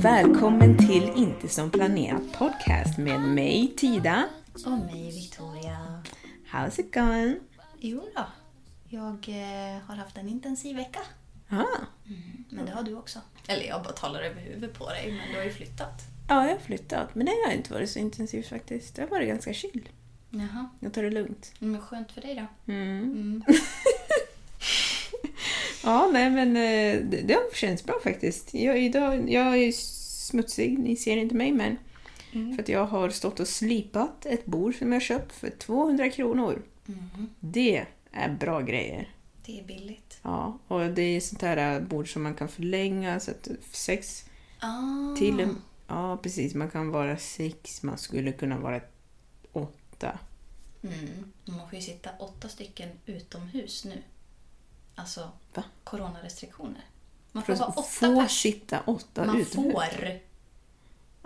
Och välkommen till Inte som planerat podcast med mig Tida. Och mig, Victoria. How's it going? Jo då. Jag eh, har haft en intensiv vecka. Ah. Men det har du också. Eller jag bara talar över huvudet på dig, men du har ju flyttat. Ja, jag har flyttat. Men det har inte varit så intensivt faktiskt. Det har varit ganska chill. Jaha. Jag tar det lugnt. Men skönt för dig då. Mm. Ja, nej men eh, det, det har känts bra faktiskt. Jag, idag, jag är smutsig, ni ser inte mig men för att jag har stått och slipat ett bord som jag köpt för 200 kronor. Det är bra grejer. Det är billigt. Ja, och det är sånt här bord som man kan förlänga så att sex Ah. till en, Ja, precis. Man kan vara sex, man skulle kunna vara åtta. Mm. Man får ju sitta åtta stycken utomhus nu. Alltså, Va? coronarestriktioner. Man För får vara åtta få pers. sitta åtta Man utomhus. får.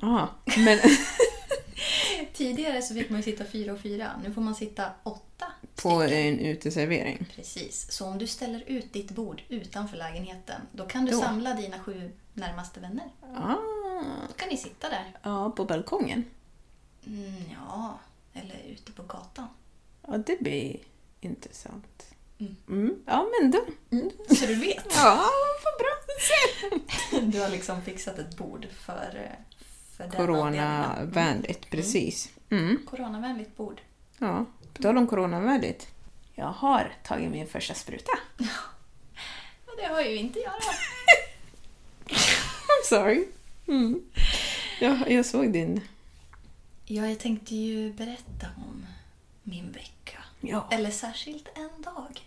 Ja, men Tidigare så fick man ju sitta fyra och fyra. Nu får man sitta åtta på stycken. en uteservering. Precis. Så om du ställer ut ditt bord utanför lägenheten, då kan du Då. samla dina sju närmaste vänner. Ah, Då kan ni sitta där. ja, på balkongen. Mm, ja, eller ute på gatan. Ja, det blir intressant. Mm. Ja, men då... Mm. Så du vet. Ja, vad bra. Du har liksom fixat ett bord för, för. Coronavänligt, precis. Mm. Coronavänligt bord. Ja, på tal om coronavänligt. Jag har tagit min första spruta. Ja, det har ju inte jag då. I'm sorry. Mm. Jag, jag såg din... Ja, jag tänkte ju berätta om min vecka. Ja, Eller särskilt en dag.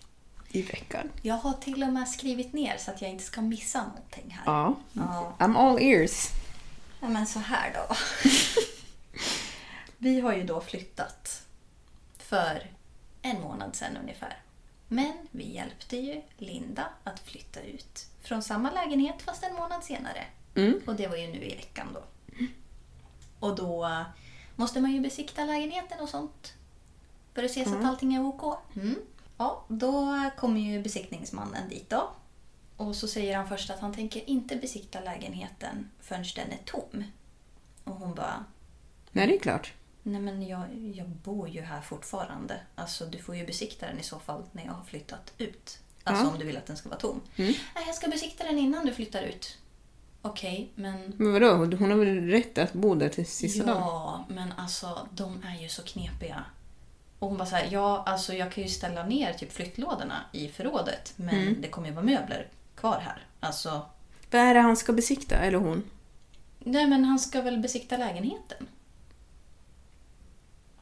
I veckan. Jag har till och med skrivit ner så att jag inte ska missa någonting här. Ja. Ja. I'm all ears. Ja, men så här då. Vi har ju då flyttat för en månad sedan ungefär. Men vi hjälpte ju Linda att flytta ut från samma lägenhet fast en månad senare. Mm. Och det var ju nu i veckan då. Och då måste man ju besikta lägenheten och sånt. För att se så att allting är OK. Mm. Ja, då kommer ju besiktningsmannen dit då. Och så säger han först att han tänker inte besikta lägenheten förrän den är tom. Och hon bara, Nej, det är klart. nej men jag, jag bor ju här fortfarande. Alltså du får ju besikta den i så fall när jag har flyttat ut. Alltså Ja. om du vill att den ska vara tom. Nej, jag ska besikta den innan du flyttar ut. Okej, men... Men vadå? Hon har väl rätt att bo där till sista dagen? Ja, men alltså de är ju så knepiga. Och hon bara så här, ja alltså jag kan ju ställa ner typ flyttlådorna i förrådet men Mm. det kommer ju vara möbler kvar här. Alltså, Vad är det han ska besikta? Eller hon? nej men han ska väl besikta lägenheten?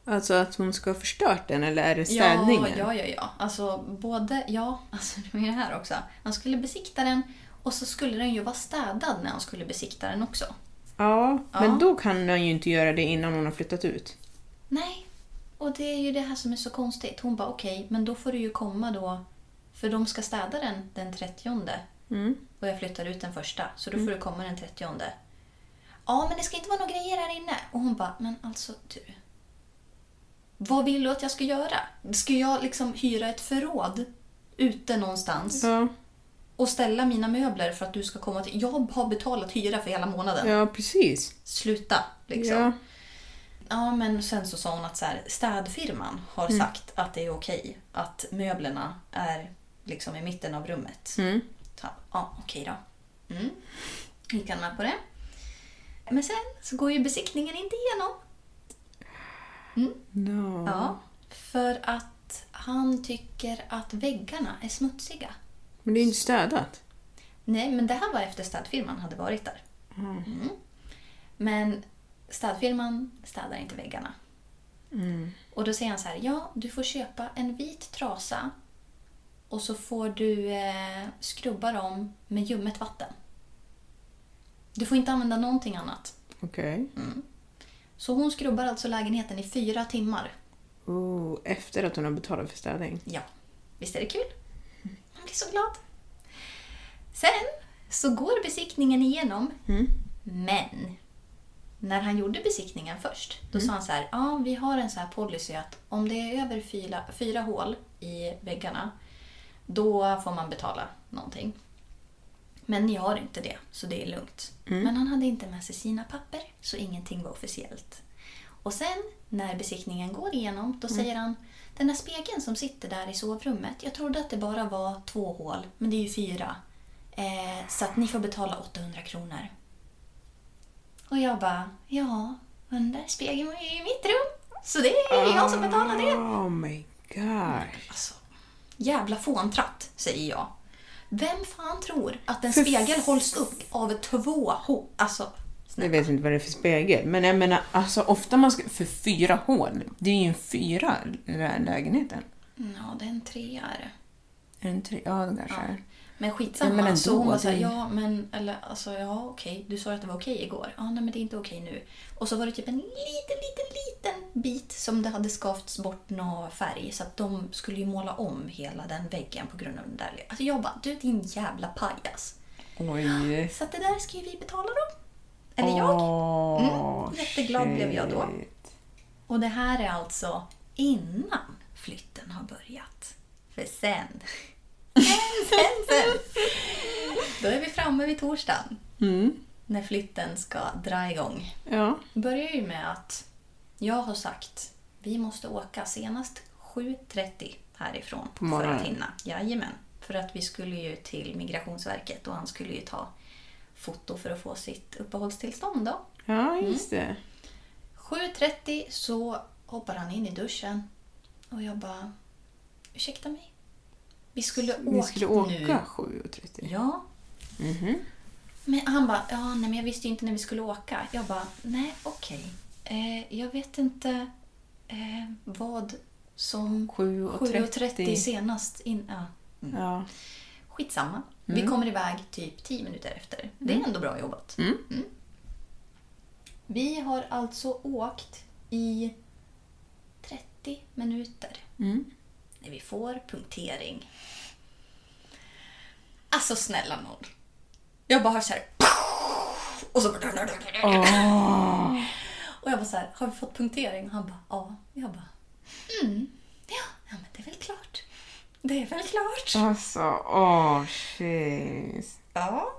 Alltså att hon ska ha förstört den eller är det städningen? Ja, ja, ja, ja. Alltså både, ja, alltså det är det här också. Han skulle besikta den och så skulle den ju vara städad när han skulle besikta den också. Ja, Ja. men då kan han ju inte göra det innan hon har flyttat ut. Nej, och det är ju det här som är så konstigt. Hon bara okej, men då får du ju komma då. För de ska städa den den 30 Mm. och jag flyttar ut den första. Så då får du komma den 30 Ja, men det ska inte vara några grejer här inne. Och hon bara, men alltså du. Vad vill du att jag ska göra? Ska jag liksom hyra ett förråd ute någonstans Ja, och ställa mina möbler för att du ska komma till... Jag har betalat hyra för hela månaden. ja precis. Sluta! Liksom. Ja. Ja, men sen så sa hon att så här, städfirman har Mm. sagt att det är okej att möblerna är liksom i mitten av rummet. Mm. Så, ja, okej då. Mm. Gick han med på det. Men sen så går ju besiktningen inte igenom. No. Ja, för att han tycker att väggarna är smutsiga. Men det är ju inte städat. Nej, men det här var efter städfirman hade varit där. Mm. Men städfirman städar inte väggarna. Och då säger han så här, ja, du får köpa en vit trasa och så får du eh, skrubba dem med ljummet vatten. Du får inte använda någonting annat. Okej. Så hon skrubbar alltså lägenheten i fyra timmar. Oh, efter att hon har betalat för städning. Ja, visst är det kul? Man blir så glad. Sen så går besiktningen igenom. Men när han gjorde besiktningen först, då sa han så här. Ja, vi har en så här policy att om det är över fyra, fyra hål i väggarna, då får man betala någonting. Men ni har inte det, så det är lugnt. Men han hade inte med sig sina papper, så ingenting var officiellt. Och sen när besiktningen går igenom, då säger han den här spegeln som sitter där i sovrummet, jag trodde att det bara var två hål, men det är ju fyra. Eh, så att ni får betala 800 kronor. Och jag bara, ja, den där spegeln var ju i mitt rum. Så det är jag som betalar det. Oh my gosh. Alltså, jävla fåntratt, säger jag. Vem fan tror att en För spegel hålls upp av två hål? Alltså, Jag vet inte vad det är för spegel, men jag menar alltså ofta man ska... För fyra hål, det är ju en fyra lä- lägenheten. ja, det är en trea är det. En tre? Ja, det kanske är. Men skitsamma. Ja, men ändå, så hon var såhär, ja men eller alltså ja okej, du sa att det var okej igår. Ja nej men det är inte okej nu. Och så var det typ en liten, liten, liten bit som det hade skavts bort någon färg så att de skulle ju måla om hela den väggen på grund av den där. Alltså jag bara, du din jävla pajas. Oj. Så att det där ska ju vi betala då. Eller jag. Åh, Mm, jätteglad blev jag då. shit. Och det här är alltså innan flytten har börjat. För sen, sen. Då är vi framme vid torsdagen. När flytten ska dra igång. Ja. Det börjar ju med att jag har sagt vi måste åka senast 7.30 härifrån På för att hinna. Jajamän. För att vi skulle ju till Migrationsverket och han skulle ju ta foto för att få sitt uppehållstillstånd då. ja, just Mm. det. 7.30 så hoppar han in i duschen och jag bara ursäkta mig. Vi skulle Ni åkt skulle åka nu. 7.30? Ja. Men han bara, ja, nej, men jag visste ju inte när vi skulle åka. Jag bara, nej okej. Eh, jag vet inte eh, vad som 7.30. 7.30 senast in, ja. Ja. Skitsamma. Vi kommer iväg typ 10 minuter efter. Det är ändå bra jobbat. Mm. Vi har alltså åkt i 30 minuter. När vi får punktering. Alltså snälla nån. Jag bara hör så här. Och så bara... Och jag bara så här, har vi fått punktering? Och han bara, ja. Jag bara, mm. Ja, ja men det är väl klart. Det är väl klart. Alltså, åh, shit. Ja.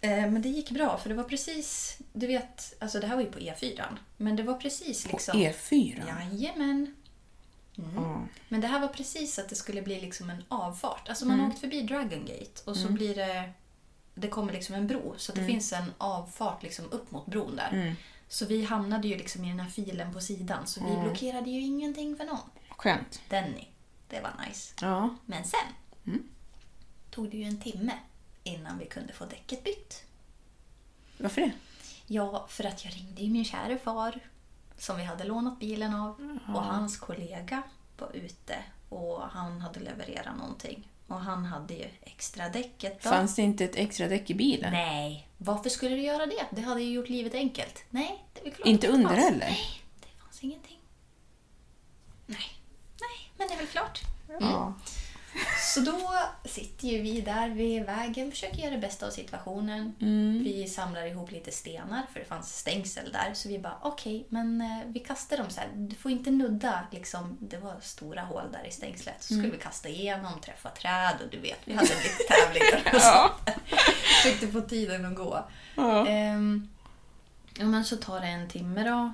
Eh, men det gick bra för det var precis, du vet, alltså det här var ju på E4. Men det var precis På liksom... E4? Jajamän. Mm. Men det här var precis att det skulle bli liksom en avfart. Alltså man Mm. har åkt förbi Dragon Gate och så blir det... Det kommer liksom en bro, så att Mm. det finns en avfart liksom upp mot bron där. Så vi hamnade ju liksom i den här filen på sidan, så Mm. vi blockerade ju ingenting för någon. Skönt. Denny, det var nice. Ja. Men sen tog det ju en timme innan vi kunde få däcket bytt. Varför det? Ja, för att jag ringde ju min kära far som vi hade lånat bilen av och hans kollega var ute och han hade levererat någonting. Och han hade ju extra däcket då. Fanns det inte ett extra däck i bilen? Nej, varför skulle du göra det? Det hade ju gjort livet enkelt. Nej, det är klart Inte det under fanns. heller? Nej, det fanns ingenting. Nej, nej, men det är väl klart. Ja. Så då sitter ju vi där vid vägen, försöker göra det bästa av situationen. Mm. Vi samlar ihop lite stenar, för det fanns stängsel där. Så vi bara, okej, men eh, vi kastar dem så här. Du får inte nudda, liksom, det var stora hål där i stängslet. Så skulle Mm. vi kasta igenom, träffa träd och du vet, vi hade lite tävlingar och sånt. Försökte få tiden att gå. Ja. Ja, men så tar det en timme då.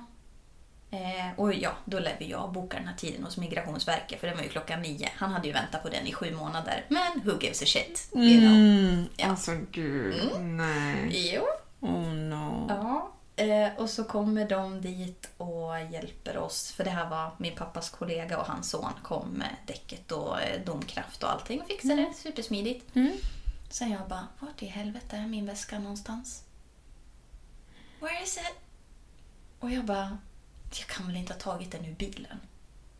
Eh, och ja, då lär vi jag boka den här tiden hos Migrationsverket för det var ju klockan nio. Han hade ju väntat på den i sju månader. Men who gives a shit? You know. Mm. Ja. Alltså gud, nej. Jo. Oh no. Ja. Eh, och så kommer de dit och hjälper oss. För det här var min pappas kollega och hans son kom med däcket och eh, domkraft och allting och fixade det supersmidigt. Mm. Sen jag bara, vart i helvete är min väska någonstans? Where is it? Och jag bara, jag kan väl inte ha tagit den ur bilen?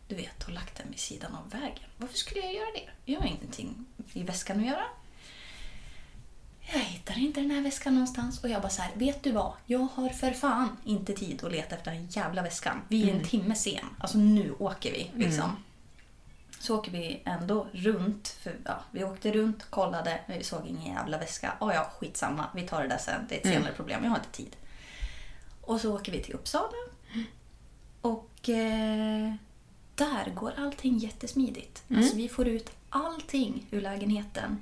Du vet, och lagt den vid sidan av vägen. Varför skulle jag göra det? Jag har ingenting i väskan att göra. Jag hittar inte den här väskan någonstans och jag bara så här, vet du vad? Jag har för fan inte tid att leta efter den jävla väskan. Vi är en timme sen. Alltså nu åker vi liksom. Så åker vi ändå runt. För, ja, vi åkte runt, kollade, men vi såg ingen jävla väska. Oh, ja, skitsamma. Vi tar det där sen. Det är ett senare problem. Jag har inte tid. Och så åker vi till Uppsala. Och eh, där går allting jättesmidigt. Alltså, vi får ut allting ur lägenheten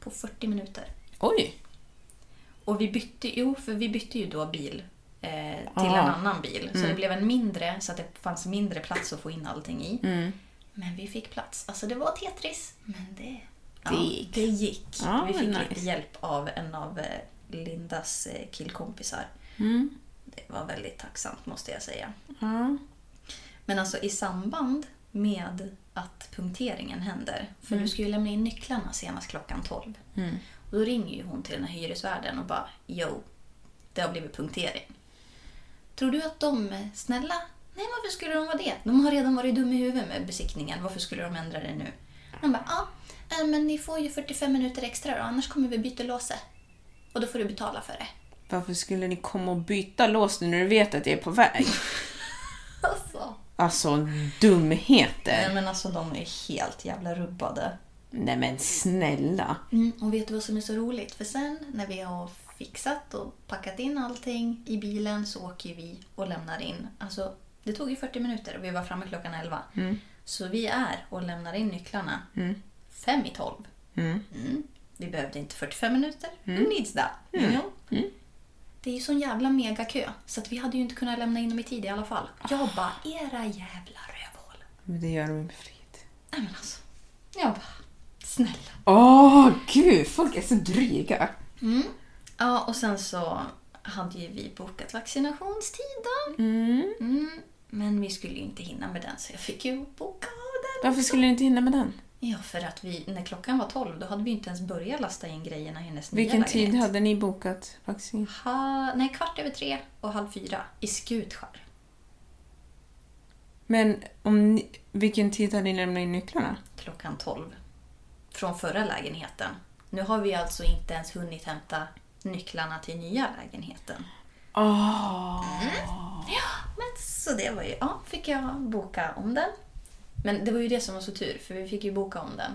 på 40 minuter. Oj. Och vi bytte, jo, för vi bytte ju då bil eh, till Ah. en annan bil. Så det blev en mindre, så att det fanns mindre plats att få in allting i. Mm. Men vi fick plats. Alltså det var Tetris, men det, ja, Det gick. Det gick. Ja, vi fick nice. lite hjälp av en av eh, Lindas eh, killkompisar. Mm. Det var väldigt tacksamt måste jag säga. Ja. Men alltså i samband med att punkteringen händer, för du ska ju lämna in nycklarna senast klockan 12. Och då ringer ju hon till den här hyresvärden och bara “Jo, det har blivit punktering”. Tror du att de är snälla? Nej, varför skulle de vara det? De har redan varit dumma i huvudet med besiktningen. Varför skulle de ändra det nu? Han bara “Ja, eh, men ni får ju 45 minuter extra då, annars kommer vi byta låset. Och då får du betala för det.” Varför skulle ni komma och byta lås nu när du vet att jag är på väg? Alltså. Alltså Nej, dumheter. men alltså de är helt jävla rubbade. Nej men snälla. Mm, och vet du vad som är så roligt? För sen när vi har fixat och packat in allting i bilen så åker vi och lämnar in. Alltså, det tog ju 40 minuter och vi var framme klockan 11. Så vi är och lämnar in nycklarna fem i tolv. Mm. Mm. Vi behövde inte 45 minuter. Who needs that? You know? Det är ju sån jävla megakö så att vi hade ju inte kunnat lämna in dem i tid i alla fall. Jag bara, era jävla rövhål. Men det gör de med flit. Nej men alltså. Jag bara, snälla. Åh gud, folk är så dryga. Ja, och sen så hade ju vi bokat vaccinationstid då. Mm. Mm, men vi skulle ju inte hinna med den så jag fick ju boka av den. Varför skulle ni inte hinna med den? Ja, för att vi, när klockan var 12 då hade vi inte ens börjat lasta in grejerna i hennes Vilken nya tid lägenhet. hade ni bokat vaccin? Ha, nej, kvart över tre och halv fyra i Skutskär. Men om ni, vilken tid hade ni lämnat in nycklarna? Klockan 12. Från förra lägenheten. Nu har vi alltså inte ens hunnit hämta nycklarna till nya lägenheten. Åh. Men så det var ju, ja, fick jag boka om den. Men det var ju det som var så tur, för vi fick ju boka om den.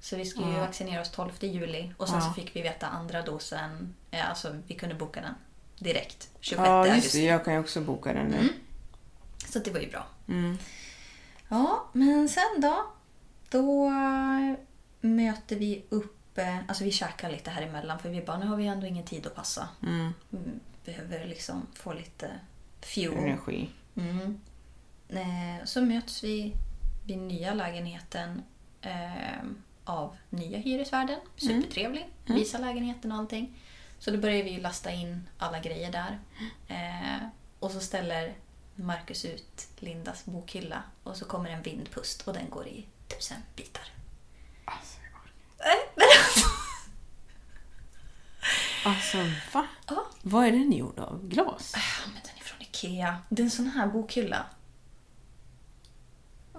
Så vi skulle ju vaccinera oss 12 juli och sen så fick vi veta andra dosen, eh, alltså vi kunde boka den direkt 26 Ja, just augusti. det. Jag kan ju också boka den nu. Mm. Så det var ju bra. Mm. Ja, men sen då? Då eh, möter vi upp, eh, alltså vi käkar lite här emellan för vi bara, nu har vi ändå ingen tid att passa. Mm. Mm, Behöver liksom få lite fuel. Energi. Mm. Så möts vi vid nya lägenheten eh, av nya hyresvärden. Supertrevlig. Visar lägenheten och allting. Så då börjar vi lasta in alla grejer där. Eh, och så ställer Marcus ut Lindas bokhylla och så kommer en vindpust och den går i tusen bitar. Alltså, jag. Nej, men alltså. Alltså, va? Ja. Vad är den gjord av? Glas? Ja, men den är från Ikea. Det är en sån här bokhylla.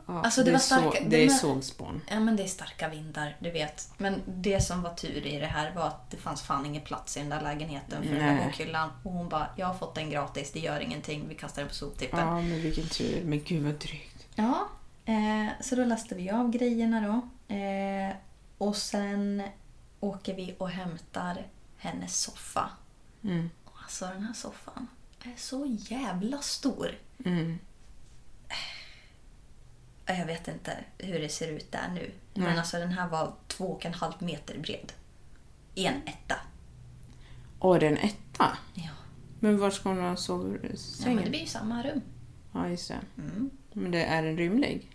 Ja, Alltså, det det, var är starka- så, det är sågspån. Ja men det är starka vindar, du vet. Men det som var tur i det här var att det fanns fan ingen plats i den där lägenheten för den där Nej. bokhyllan. Och hon bara, jag har fått den gratis, det gör ingenting, vi kastar den på soptippen. Ja, men vilken tur. Men gud vad drygt. Ja, eh, så då lastar vi av grejerna då. Eh, och sen åker vi och hämtar hennes soffa. Mm. Alltså den här soffan är så jävla stor. Mm. Jag vet inte hur det ser ut där nu. Nej. Men alltså den här var två och en halv meter bred. En etta. Åh, det är en etta. Ja. Men var ska hon ha ja, sovsängen? men det blir ju samma rum. Ja, just det. Mm. Men det är en rymlig?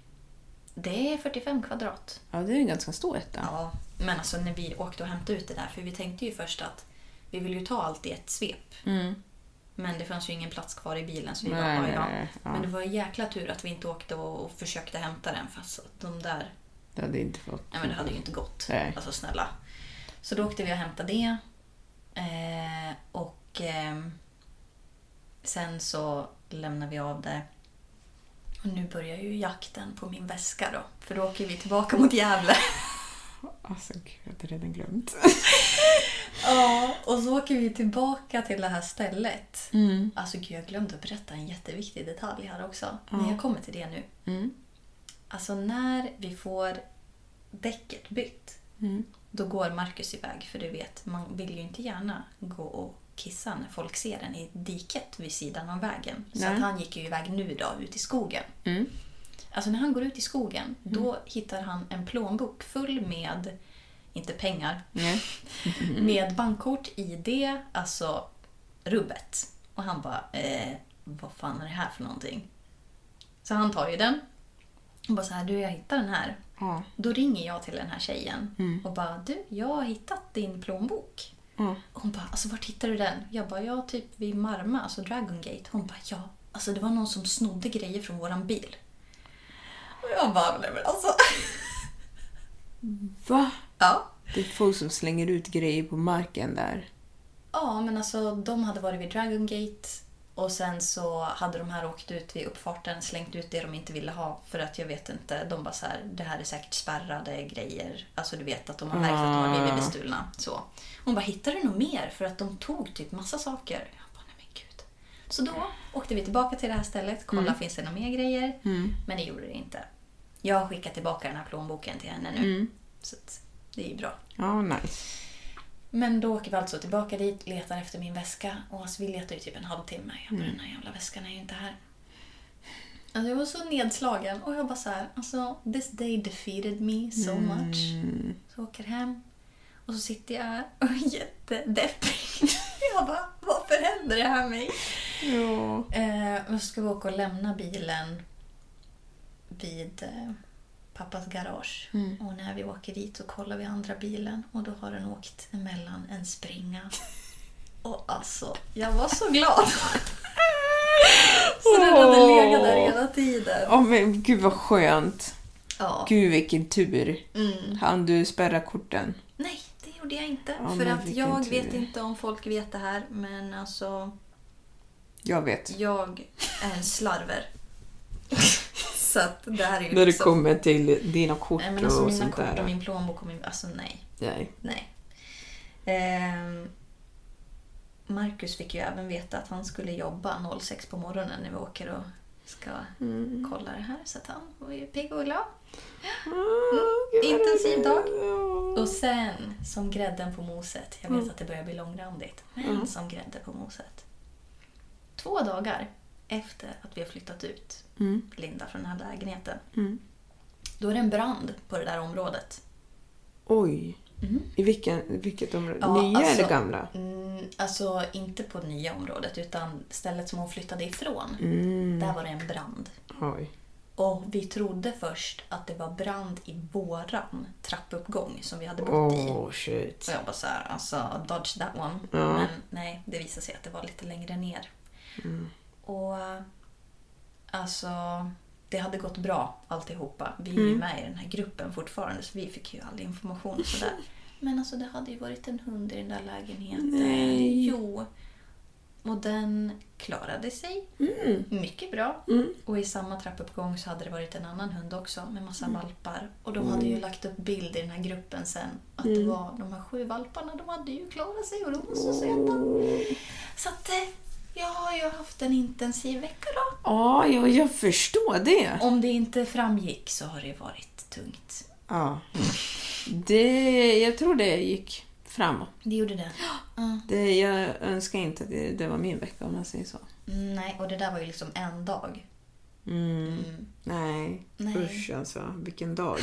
Det är 45 kvadrat. Ja, det är en ganska stor etta. Ja, men alltså när vi åkte och hämtade ut det där, för vi tänkte ju först att vi vill ju ta allt i ett svep. Mm. Men det fanns ju ingen plats kvar i bilen så vi Nej, bara, nej, ja. nej, ja. Men det var en jäkla tur att vi inte åkte och, och försökte hämta den fast de där, Det hade inte fått... nej men det hade ju inte gått. Nej. Alltså snälla. Så då åkte vi och hämtade det. Eh, och ehm, sen så lämnade vi av det. Och nu börjar ju jakten på min väska då. För då åker vi tillbaka mot Gävle. Alltså gud, jag hade redan glömt. Ja, och så åker vi tillbaka till det här stället. Mm. Alltså gud, jag glömde att berätta en jätteviktig detalj här också. Men jag kommer till det nu. Mm. Alltså när vi får däcket bytt, Mm. då går Marcus iväg. För du vet, man vill ju inte gärna gå och kissa när folk ser en i diket vid sidan av vägen. Så Nej. att han gick ju iväg nu då, ut i skogen. Mm. Alltså när han går ut i skogen, då hittar han en plånbok full med, inte pengar, Nej. med bankkort, ID, alltså rubbet. Och han bara, eh, vad fan är det här för någonting? Så han tar ju den och bara så här, du jag hittar den här. Ja. Då ringer jag till den här tjejen och bara, du jag har hittat din plånbok. Och hon bara, alltså vart hittade du den? Jag bara, ja typ vid Marma, alltså Dragon Gate. Hon bara, ja, alltså det var någon som snodde grejer från våran bil. Och jag bara, nej men alltså. Va? Ja. Det är folk som slänger ut grejer på marken där. Ja, men alltså de hade varit vid Dragon Gate och sen så hade de här åkt ut vid uppfarten, slängt ut det de inte ville ha för att jag vet inte, de bara så här, det här är säkert spärrade grejer. Alltså du vet att de har märkt att de har blivit bestulna. Så. Hon bara, hittar du något mer? För att de tog typ massa saker. Jag bara, nej men gud. Så då åkte vi tillbaka till det här stället, kolla finns det några mer grejer? Men det gjorde det inte. Jag har skickat tillbaka den här plånboken till henne nu. Så att, det är ju bra. Ja, nice. Men då åker vi alltså tillbaka dit, letar efter min väska och vi letar ju typ en halvtimme. Jag bara, den här jävla väskan är ju inte här. Alltså, jag var så nedslagen och jag bara så här, alltså this day defeated me so much. Så åker hem och så sitter jag här och är jättedeppig. Jag bara, varför händer det här mig? Ja. Eh, och så ska vi åka och lämna bilen vid eh, pappas garage. Och när vi åker dit så kollar vi andra bilen och då har den åkt emellan en springa. Och alltså, jag var så glad! så den hade legat där hela tiden. Ja, men gud vad skönt. Ja. Gud vilken tur. Mm. Han du spärra korten? Nej, det gjorde jag inte. Ja, för att jag tur. vet inte om folk vet det här, men alltså Jag vet. jag är en slarver. så att det här är ju När det liksom... kommer till dina kort Nej, men alltså och mina sånt kort där. och min plånbok och min... Alltså nej. Nej. Nej. Ehm, Marcus fick ju även veta att han skulle jobba 06 på morgonen när vi åker och ska Mm. kolla det här. Så att han var ju pigg och glad. Ah, vad Intensiv dag. Och sen, som grädden på moset. Jag vet Mm. att det börjar bli långrandigt. Men som grädde på moset. Två dagar efter att vi har flyttat ut Mm. Linda från den här lägenheten. Mm. Då är det en brand på det där området. Oj. I vilken, vilket område? Ja, Nya alltså- eller gamla? Mm, alltså inte på nya området utan stället som hon flyttade ifrån. Mm. Där var det en brand. Oj. Och vi trodde först att det var brand i våran trappuppgång som vi hade bott Åh, i. shit. Så jag bara såhär, alltså dodge that one. Ja. Men nej, det visade sig att det var lite längre ner. Mm. Och alltså, det hade gått bra alltihopa. Vi är Mm. ju med i den här gruppen fortfarande så vi fick ju all information och sådär. Men alltså det hade ju varit en hund i den där lägenheten. Nej. Jo. Och den klarade sig mycket bra. Och i samma trappuppgång så hade det varit en annan hund också med massa valpar. Och de hade ju lagt upp bild i den här gruppen sen. Att det var de här sju valparna, de hade ju klarat sig och de var så söta. Så att eh, jag har ju haft en intensiv vecka då. Ja, jag, jag förstår det. Om det inte framgick så har det varit tungt. Ja. Det, jag tror det gick framåt. Det gjorde det. Ja. Det, jag önskar inte att det, det var min vecka om man säger så. Mm, Nej, och det där var ju liksom en dag. Mm. Nej. Nej. usch alltså. Vilken dag.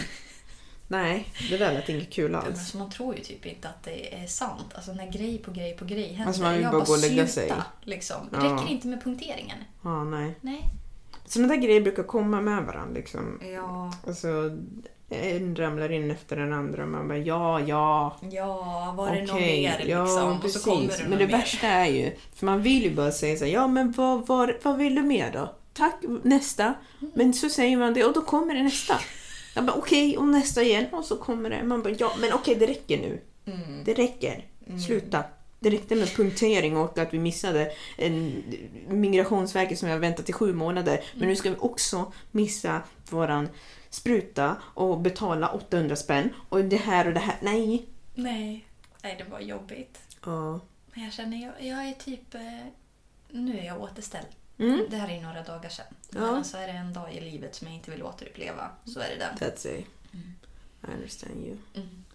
Nej, det där lät inget kul alls. Alltså, man tror ju typ inte att det är sant. Alltså när grej på grej på grej händer. Alltså, man vill bara gå och lägga sig. Liksom. Ja. räcker inte med punkteringen. Ja, nej. Nej. Sådana där grejer brukar komma med varandra liksom. Ja. Alltså, en ramlar in efter den andra och man bara ja, ja. Ja, var det något Okej, mer liksom? ja, och precis. så kommer det men något det mer. värsta är ju, för man vill ju bara säga så här, ja men vad, vad, vad vill du mer då? Tack, nästa. Mm. Men så säger man det och då kommer det nästa. Jag bara okej, och nästa igen och så kommer det. Man bara ja, men okej det räcker nu. Mm. Det räcker. Sluta. Det räckte med punktering och att vi missade en Migrationsverket som vi har väntat i sju månader. Men nu ska vi också missa våran spruta och betala 800 spänn. Och det här och det här. Nej. Nej. Nej, det var jobbigt. Ja. Men jag känner, jag, jag är typ... Eh, nu är jag återställd. Mm. Det här är några dagar sedan. Ja. Men alltså är det en dag i livet som jag inte vill återuppleva så är det den. That's it. I understand you. Mm.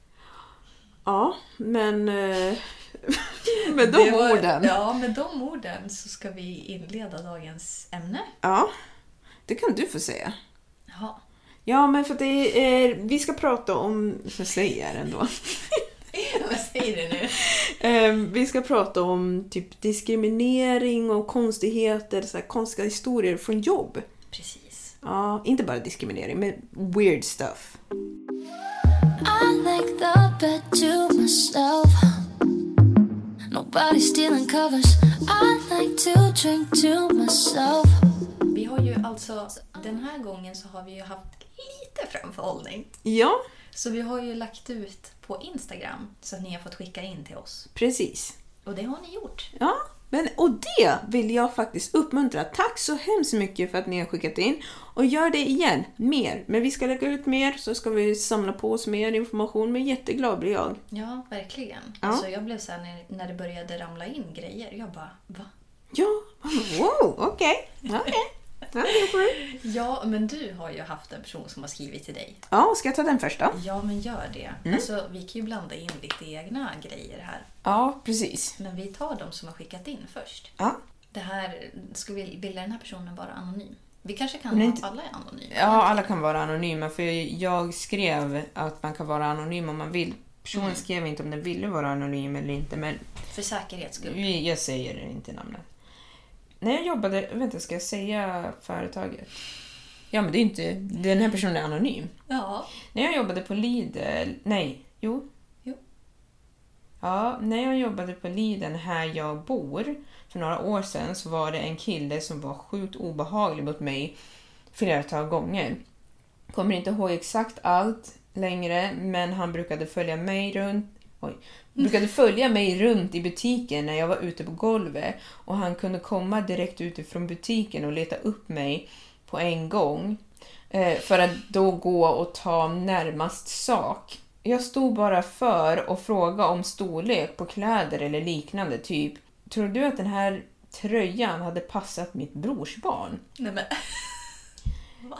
Ja, men eh, med de var- orden. Ja. Ja, med de orden så ska vi inleda dagens ämne. det kan du få säga. Jaha. Ja, men för det är, vi ska prata om, vad säger jag ändå? Vad säger du nu? Eh, vi ska prata om typ diskriminering och konstigheter, så här, konstiga historier från jobb. Precis. Ja, inte bara diskriminering, men weird stuff. I like the bed to myself. Nobody stealing covers. I like to drink to myself. Vi har ju alltså, den här gången så har vi ju haft lite framförhållning. Ja, Så vi har ju lagt ut på Instagram så att ni har fått skicka in till oss. precis. Och det har ni gjort. Ja, men, och det vill jag faktiskt uppmuntra. Tack så hemskt mycket för att ni har skickat in. Och gör det igen, mer. Men vi ska lägga ut mer, så ska vi samla på oss mer information. Men jätteglad blir jag. Ja, verkligen. Ja. Alltså jag blev så här när, när det började ramla in grejer. Jag bara, va? Ja, wow, okej. Okej. Ja, men du har ju haft en person som har skrivit till dig. Ja, ska jag ta den först då? Ja, men gör det. Alltså, vi kan ju blanda in lite egna grejer här. Ja, precis. Men vi tar de som har skickat in först. Ja, Det här, ska vi vilja den här personen vara anonym? Vi kanske kan ha inte- alla är anonyma. ja alla kan vara anonyma. För jag skrev att man kan vara anonym om man vill. Personen skrev inte om den ville vara anonym eller inte, men För säkerhets skull. Jag säger inte namnet. När jag jobbade... Vänta, ska jag säga företaget? Ja, men det är inte... Den här personen är anonym. Ja. När jag jobbade på Lidl... Nej, jo. Jo. Ja, när jag jobbade på Lidl här jag bor för några år sedan så var det en kille som var sjukt obehaglig mot mig flertal gånger. Kommer inte ihåg exakt allt längre, men han brukade följa mig runt Oj brukade följa mig runt i butiken när jag var ute på golvet och han kunde komma direkt utifrån butiken och leta upp mig på en gång eh, för att då gå och ta närmast sak. Jag stod bara för och frågade om storlek på kläder eller liknande, typ Tror du att den här tröjan hade passat mitt brors barn? Nej, men,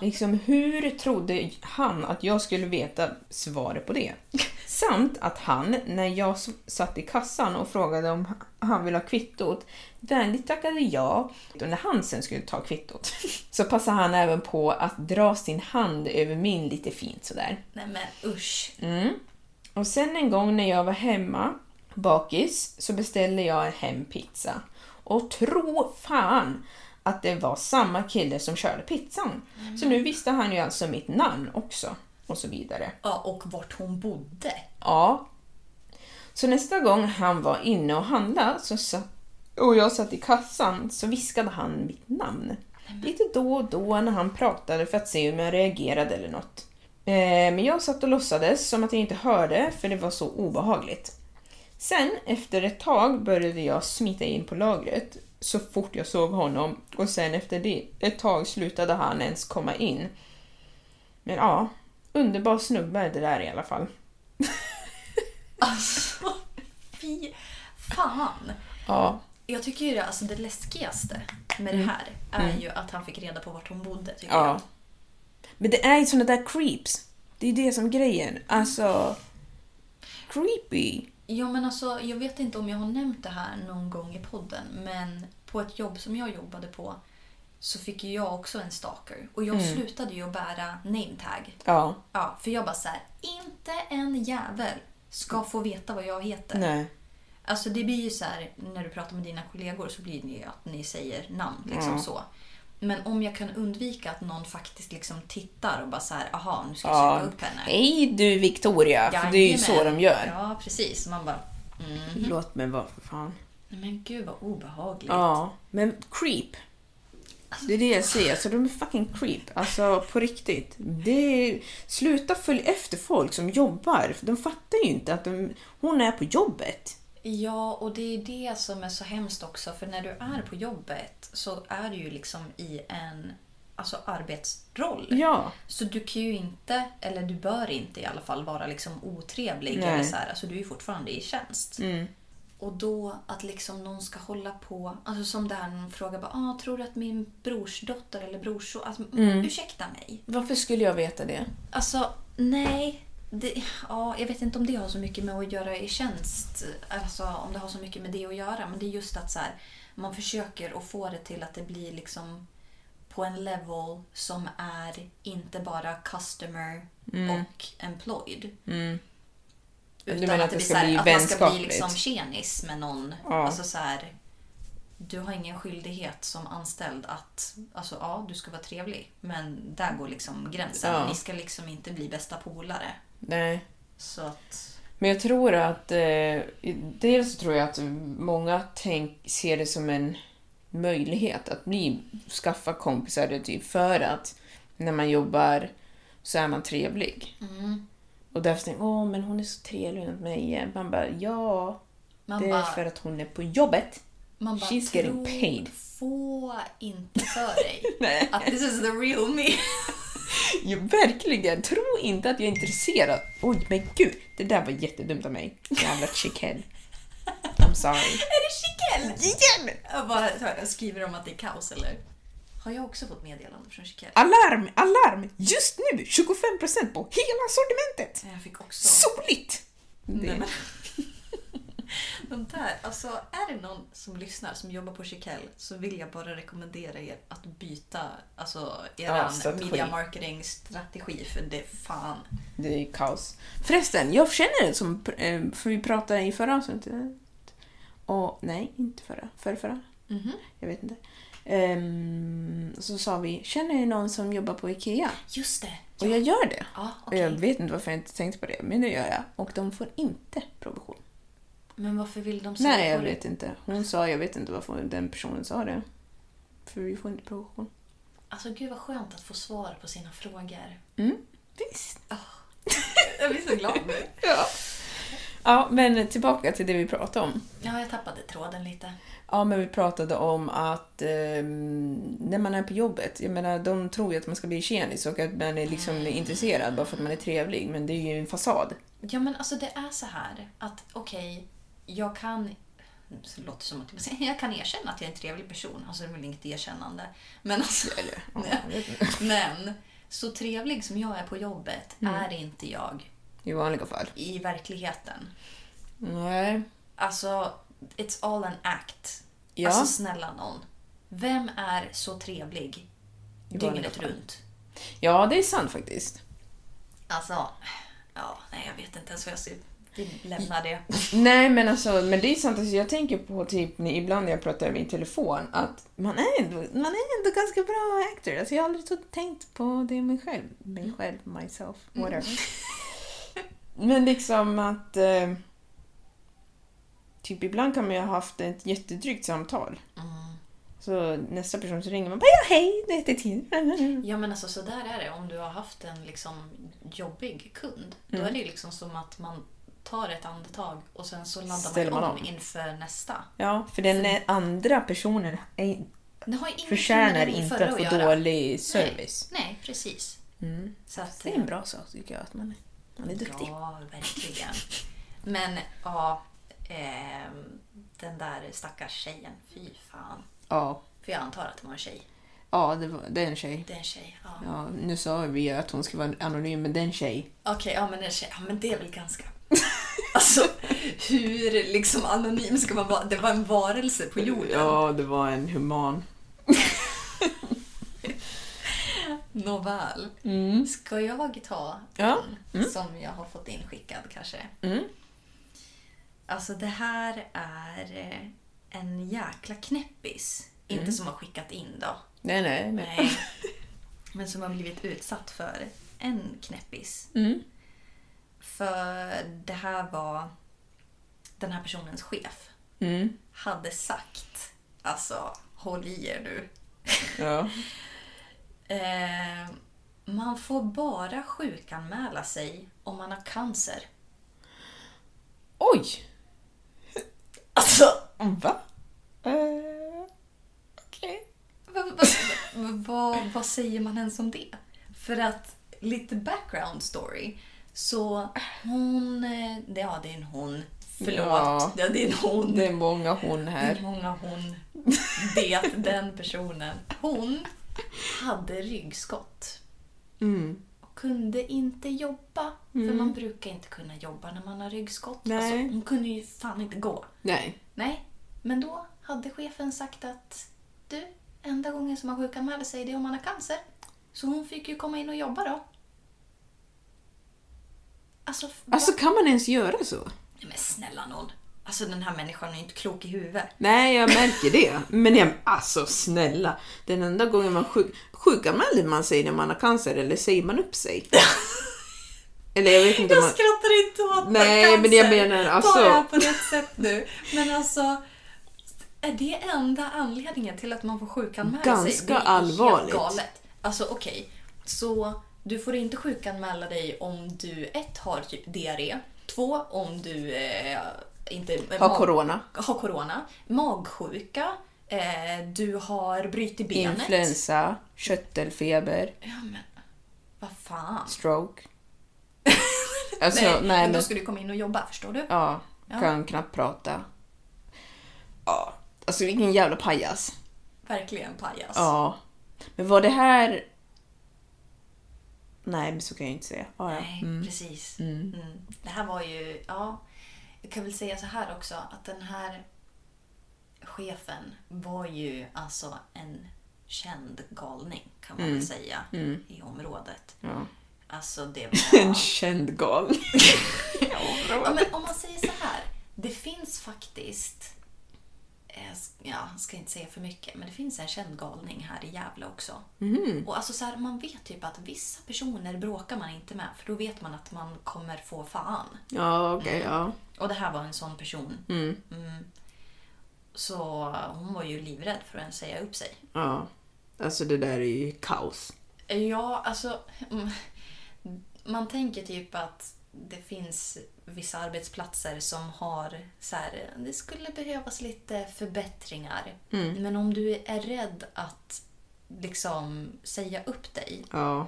Liksom, hur trodde han att jag skulle veta svaret på det? Samt att han, när jag satt i kassan och frågade om han ville ha kvittot, vänligt tackade ja. Och när han sen skulle ta kvittot så passade han även på att dra sin hand över min lite fint sådär. nej men usch. Mm. Och sen en gång när jag var hemma, bakis, så beställde jag hem pizza. Och tro fan att det var samma kille som körde pizzan. Så nu visste han ju alltså mitt namn också. Och så vidare. Ja, och vart hon bodde. Ja. Så nästa gång han var inne och handlade så satt, och jag satt i kassan så viskade han mitt namn. Lite då och då när han pratade för att se om jag reagerade eller något. Eh, Men jag satt och låtsades som att jag inte hörde för det var så obehagligt. Sen, efter ett tag, började jag smita in på lagret så fort jag såg honom och sen efter det, ett tag slutade han ens komma in. Men ja, underbar snubbe det där i alla fall. Alltså, fy fan. Ja, Jag tycker ju det, alltså det läskigaste med det här är ju att han fick reda på vart hon bodde. Tycker ja. jag. Men det är ju såna där creeps. Det är det som är grejen. Alltså, creepy. Ja men alltså, jag vet inte om jag har nämnt det här någon gång i podden men på ett jobb som jag jobbade på så fick ju jag också en stalker. Och jag slutade ju att bära nametag. Ja, Ja, för jag bara så här, inte en jävel ska få veta vad jag heter. nej. Alltså det blir ju så här, när du pratar med dina kollegor så blir det ju att ni säger namn. Liksom så. Men om jag kan undvika att någon faktiskt liksom tittar och bara så här, aha, nu ska jag Ja. söka upp henne. Hej du Victoria, för det är ju så Jajamän. de gör. Ja, precis. Man bara, Låt mig vara för fan. Nej men gud vad obehagligt. Ja, men creep. Det är det jag säger, alltså de är fucking creep. Alltså på riktigt. Det är, sluta följa efter folk som jobbar, de fattar ju inte att de, hon är på jobbet. Ja, och det är det som är så hemskt också. För när du är på jobbet så är du ju liksom i en alltså, arbetsroll. Ja. Så du kan ju inte, eller du bör inte i alla fall vara liksom otrevlig. Nej. Eller så här. Alltså, du är ju fortfarande i tjänst. Mm. Och då att liksom någon ska hålla på, alltså som det här när någon frågar bara, ah, tror du att min brorsdotter eller brorson, alltså, Mm. ursäkta mig. Varför skulle jag veta det? Alltså, nej. Det, ja, jag vet inte om det har så mycket med att göra i tjänst. Alltså om det har så mycket med det att göra. Men det är just att så här, man försöker att få det till att det blir liksom på en level som är inte bara customer och employed. Mm. Du Utan menar att det blir ska här, bli att man ska bli liksom tjenis med någon. Ja. Alltså så här, du har ingen skyldighet som anställd att, alltså ja, du ska vara trevlig. Men där går liksom gränsen. Ja. Ni ska liksom inte bli bästa polare. Nej. Så att, Men jag tror att... Eh, dels tror jag att många tänk, ser det som en möjlighet att bli, skaffa kompisar det typ för att när man jobbar så är man trevlig. mm. Och därför jag, åh men hon är så trevlig mot mig. Man bara, ja, man det är bara, för att hon är på jobbet. man bara she's getting "Tro- paid." Få inte för dig att this is the real me. Ja, verkligen. Tro inte att jag är intresserad. Oj, men gud. Det där var jättedumt av mig. Jävla chickhead. I'm sorry. är det Chiquelle? Igen! Jag bara jag skriver om att det är kaos eller? Har jag också fått meddelande från Chiquelle? Alarm, alarm! Just nu 25% på hela sortimentet! Jag fick också. Soligt! Nej, men, de där, alltså är det någon som lyssnar som jobbar på Chiquelle så vill jag bara rekommendera er att byta alltså, er Ja, strategi. media marketing strategi för det fan. Det är kaos. Förresten, jag känner det som... eh, För vi pratade i förra avsnittet. Och, nej, inte förra. Förra, förra. Mhm. Jag vet inte. Ehm, så sa vi, känner ni någon som jobbar på IKEA? Just det! Och jag gör det. Ja, okej. jag vet inte varför jag inte tänkte på det, men det gör jag. Och de får inte provision. Men varför vill de säga Nej, jag det? vet inte. Hon sa, jag vet inte varför den personen sa det. För vi får inte provision. Alltså gud vad skönt att få svar på sina frågor. Mm, visst. Jag blir så glad nu. Ja. Ja, men tillbaka till det vi pratade om. Ja, jag tappade tråden lite. Ja, men vi pratade om att ehm, när man är på jobbet, jag menar de tror ju att man ska bli tjenis och att man är liksom intresserad bara för att man är trevlig, men det är ju en fasad. Ja men alltså det är så här att okej, jag kan så det låter som att jag säger, jag kan erkänna att jag är en trevlig person. Alltså det är väl inget erkännande. Men alltså, Eller, ja, men så trevlig som jag är på jobbet Mm. är inte jag I vanliga fall. i verkligheten. Nej. Alltså, it's all an act. Ja. Alltså snälla någon. Vem är så trevlig I vanliga dygnet fall. runt? Ja, det är sant faktiskt. Alltså, ja, nej jag vet inte ens vad jag ska... Vi lämnar det. Nej, men alltså, men det är sant. Alltså, jag tänker på typ när- ibland när jag pratar i min telefon att man är ändå, man är ändå ganska bra actor. Alltså, jag har aldrig så tänkt på det mig själv. Mig själv, myself, whatever. men liksom att... Eh, typ ibland kan man ju ha haft ett jättedrygt samtal. Så nästa person som ringer man bara ja, hej, det heter Tina. Ja men alltså så där är det. Om du har haft en liksom jobbig kund. Då Mm. är det liksom som att man tar ett andetag och sen så laddar Ställer man man om om. inför nästa. Ja, för den andra personen är, förtjänar inte att få göra. dålig service. Nej, nej precis. Så att, Det är en bra sak tycker jag, att man man är duktig. Ja, verkligen. Men ja, ehm, den där stackars tjejen, fy fan. Ja, För jag antar att det var en tjej. ja det, var, det är en tjej. Det är en tjej. Ja. Ja, nu sa vi att hon ska vara anonym, men det är en tjej. Okej, ja men en tjej. Ja men det är väl ganska... Alltså, hur liksom anonym ska man vara? Det var en varelse på jorden. Ja, det var en human. Nåväl. Ska jag ta Ja. en som jag har fått inskickad kanske? Mm. Alltså det här är eh, en jäkla knäppis. Inte som har skickat in då. Nej, nej, nej. Nej. Men som har blivit utsatt för en knäppis. Mm. För det här var den här personens chef. Mm. Hade sagt, alltså håll i er nu. Ja. Eh, man får bara sjukanmäla sig om man har cancer. Oj! Alltså, Va? Uh, Okej. vad, vad, säger man ens om det? För att lite background story. Så hon, eh, det- ja det är en hon. Förlåt, Ja. ja. det är en hon. Det är många hon här. många hon vet den personen. Hon hade ryggskott. Mm. Och kunde inte jobba. För man brukar inte kunna jobba när man har ryggskott. Nej. Alltså, hon kunde ju fan inte gå. Nej. Nej, men då hade chefen sagt att du, enda gången som man sjukanmäler sig det är om man har cancer. Så hon fick ju komma in och jobba då. Alltså, Alltså kan man ens göra så? Nej, men snälla nån. Alltså den här människan är ju inte klok i huvudet. Nej, jag märker det. Men jag, alltså snälla. Den enda gången man sjuk, sjukanmäler man sig när man har cancer eller säger man upp sig? Eller jag vet inte Jag man... skrattar inte åt Nej, cancer. men jag menar, alltså- Ta det här på rätt sätt nu. Men alltså, är det enda anledningen till att man får sjukanmäla sig? Ganska Det är allvarligt. Helt galet. Alltså okej, så du får inte sjukanmäla dig om du ett har typ diarré, två om du eh, inte Har mag- corona. har corona, magsjuka, eh, du har brutit benet. Influensa, köttelfeber, Ja men, vad fan. stroke. Alltså, nej, nej, men då ska du komma in och jobba, förstår du? Ja, kan knappt prata. Ja, alltså vilken jävla pajas. Verkligen pajas. Ja. Men var det här... Nej, men så kan jag inte säga. Ja, ja. Nej, precis. Mm. Det här var ju, ja, jag kan väl säga så här också att den här chefen var ju alltså en känd galning kan man väl säga i området. Ja. Alltså det var... En känd galning. ja, men om man säger så här. Det finns faktiskt, ja, jag ska inte säga för mycket, men det finns en känd galning här i Gävle också. Och alltså så här, man vet typ att vissa personer bråkar man inte med för då vet man att man kommer få fan. Ja, okej, ja. Och det här var en sån person. Mm. Så hon var ju livrädd för att ens säga upp sig. Ja. Alltså det där är ju kaos. Ja, alltså... mm, Man tänker typ att det finns vissa arbetsplatser som har så här, det skulle behövas lite förbättringar. Men om du är rädd att liksom säga upp dig, Ja.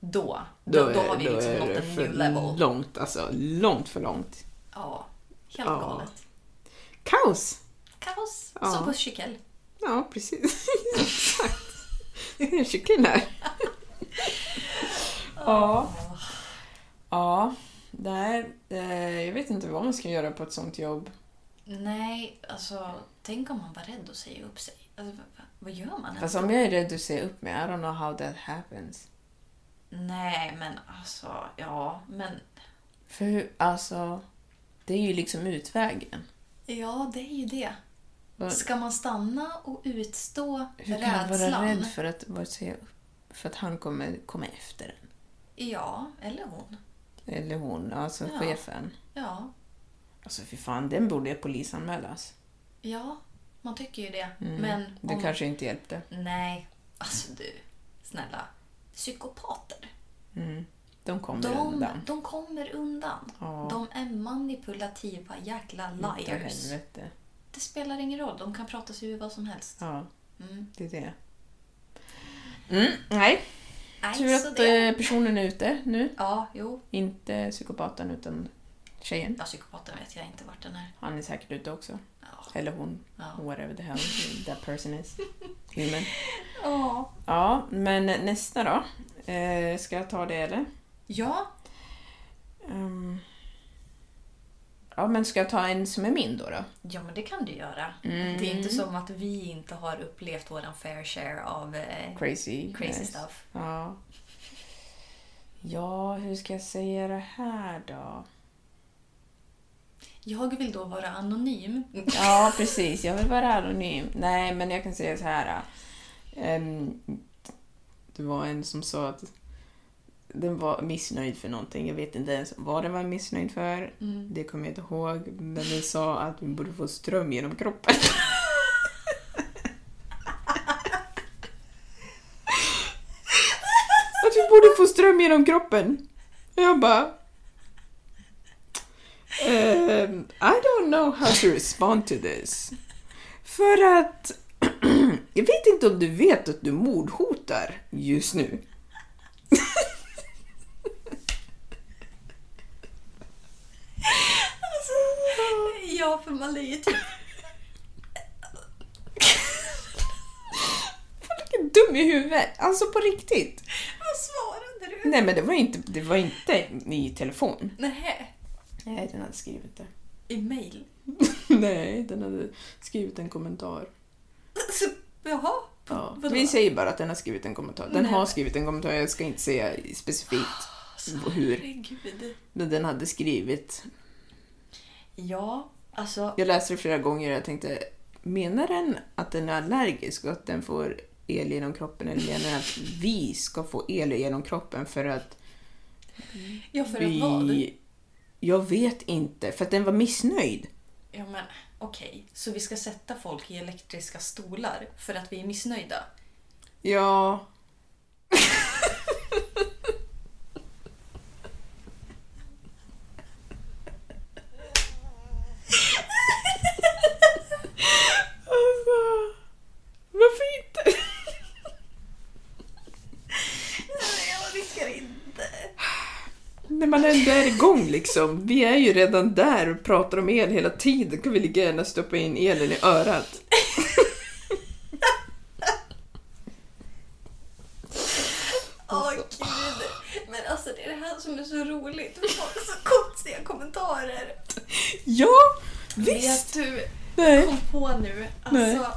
då, då, då, har vi då liksom är nått en new level. långt, alltså långt för långt. Ja, helt Ja. galet. Kaos! Kaos, Ja. som på cykel. Ja, precis. Exakt. Det är en kyckling här. ja. Ja. Där, eh, jag vet inte vad man ska göra på ett sånt jobb. Nej, alltså tänk om man var rädd att säga upp sig. Alltså, vad, vad- vad gör man Fast om jag är rädd att säga upp mig, I don't know how that happens. Nej, men alltså, ja, men För hur- alltså, det är ju liksom utvägen. ja, det är ju det. Vad- Ska man stanna och utstå Hur kan jag rädslan? vara rädd för att bara säga upp? För att han kommer komma efter en. Ja, eller hon. Eller hon, alltså Ja. chefen. Ja, Alltså fy fan, den borde polisanmälas. ja, man tycker ju det. Men Mm. Det om... kanske inte hjälpte. Nej, alltså du, snälla. Psykopater. Mm. De kommer De, undan. de kommer undan. Ja. De är manipulativa jäkla liars. helvete. Det spelar ingen roll. De kan prata sig ur vad som helst. Ja, Mm. det är det. Mm, nej, Nej, tur att det... eh, personen är ute nu. Ja, jo. Inte psykopaten utan tjejen. Ja, psykopaten vet jag inte vart den är. Han är säkert ute också. Ja. Eller hon. Ja. Whatever the hell that person is. Human. Ja. Ja, men nästa då. Eh, ska jag ta det eller? Ja. Ehm. Ja, men ska jag ta en som är min då? då? Ja, men det kan du göra. Mm. Det är inte som att vi inte har upplevt våran fair share av eh, Crazy. crazy yes. stuff. Ja. Ja, hur ska jag säga det här då? Jag vill då vara anonym. Ja, precis. Jag vill vara anonym. Nej, men jag kan säga så här. ehm, det var en som sa att den var missnöjd för någonting. Jag vet inte ens vad den var missnöjd för. Mm. Det kommer jag inte ihåg. Men den sa att vi borde få ström genom kroppen. att vi borde få ström genom kroppen. Och jag bara... ehm, I don't know how to respond to this. För att... jag vet inte om du vet att du mordhotar just nu. Ja, för man är ju typ... Vilken dum i huvudet! Alltså på riktigt. Vad svarade du? Nej men det var inte, det var inte i telefon. Nej. Nej, den hade skrivit det. I mail? Nej, den hade skrivit en kommentar. Så, jaha? Ja. Vadå? Vi säger bara att den har skrivit en kommentar. Den Nej. har skrivit en kommentar, jag ska inte säga specifikt hur. Herregud. Men den hade skrivit. Ja, alltså... Jag läste det flera gånger och jag tänkte, menar den att den är allergisk och att den får el genom kroppen eller menar den att vi ska få el genom kroppen för att Ja, för att vad? vi... Jag vet inte, för att den var missnöjd. Ja, men okej. Så vi ska sätta folk i elektriska stolar för att vi är missnöjda? Ja. alltså, varför inte? Jag orkar inte. När man ändå är igång liksom. Vi är ju redan där och pratar om el hela tiden. kan vi lika gärna stoppa in elen i örat. Åh gud. Men alltså det är det här som är så roligt. Vi får så konstiga kommentarer. Ja, Vet visst! du, Nej. kom på nu. Nej. Alltså,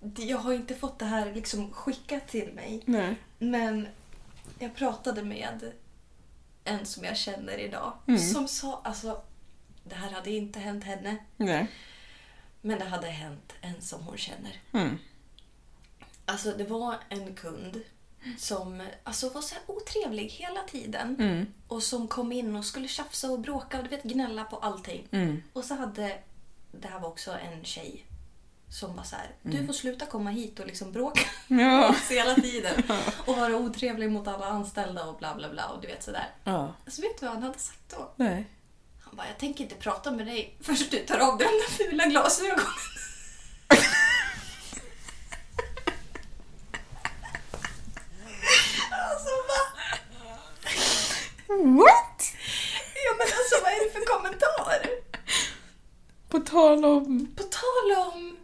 det- jag har inte fått det här liksom skickat till mig. Nej. Men jag pratade med en som jag känner idag. Mm. Som sa, alltså det här hade inte hänt henne. Nej. Men det hade hänt en som hon känner. Mm. Alltså det var en kund som alltså, var så här otrevlig hela tiden. Mm. Och som kom in och skulle tjafsa och bråka och du vet, gnälla på allting. Mm. Och så hade, det här var också en tjej som var så här, du får sluta komma hit och liksom bråka Mm. Ja. hela tiden. Och vara otrevlig mot alla anställda och bla bla bla och du vet sådär. Ja. Så vet du vad han hade sagt då? Nej. Han bara, jag tänker inte prata med dig förrän du tar av dig de där fula glasögonen. alltså va? What? Ja men alltså vad är det för kommentar? På tal om... På tal om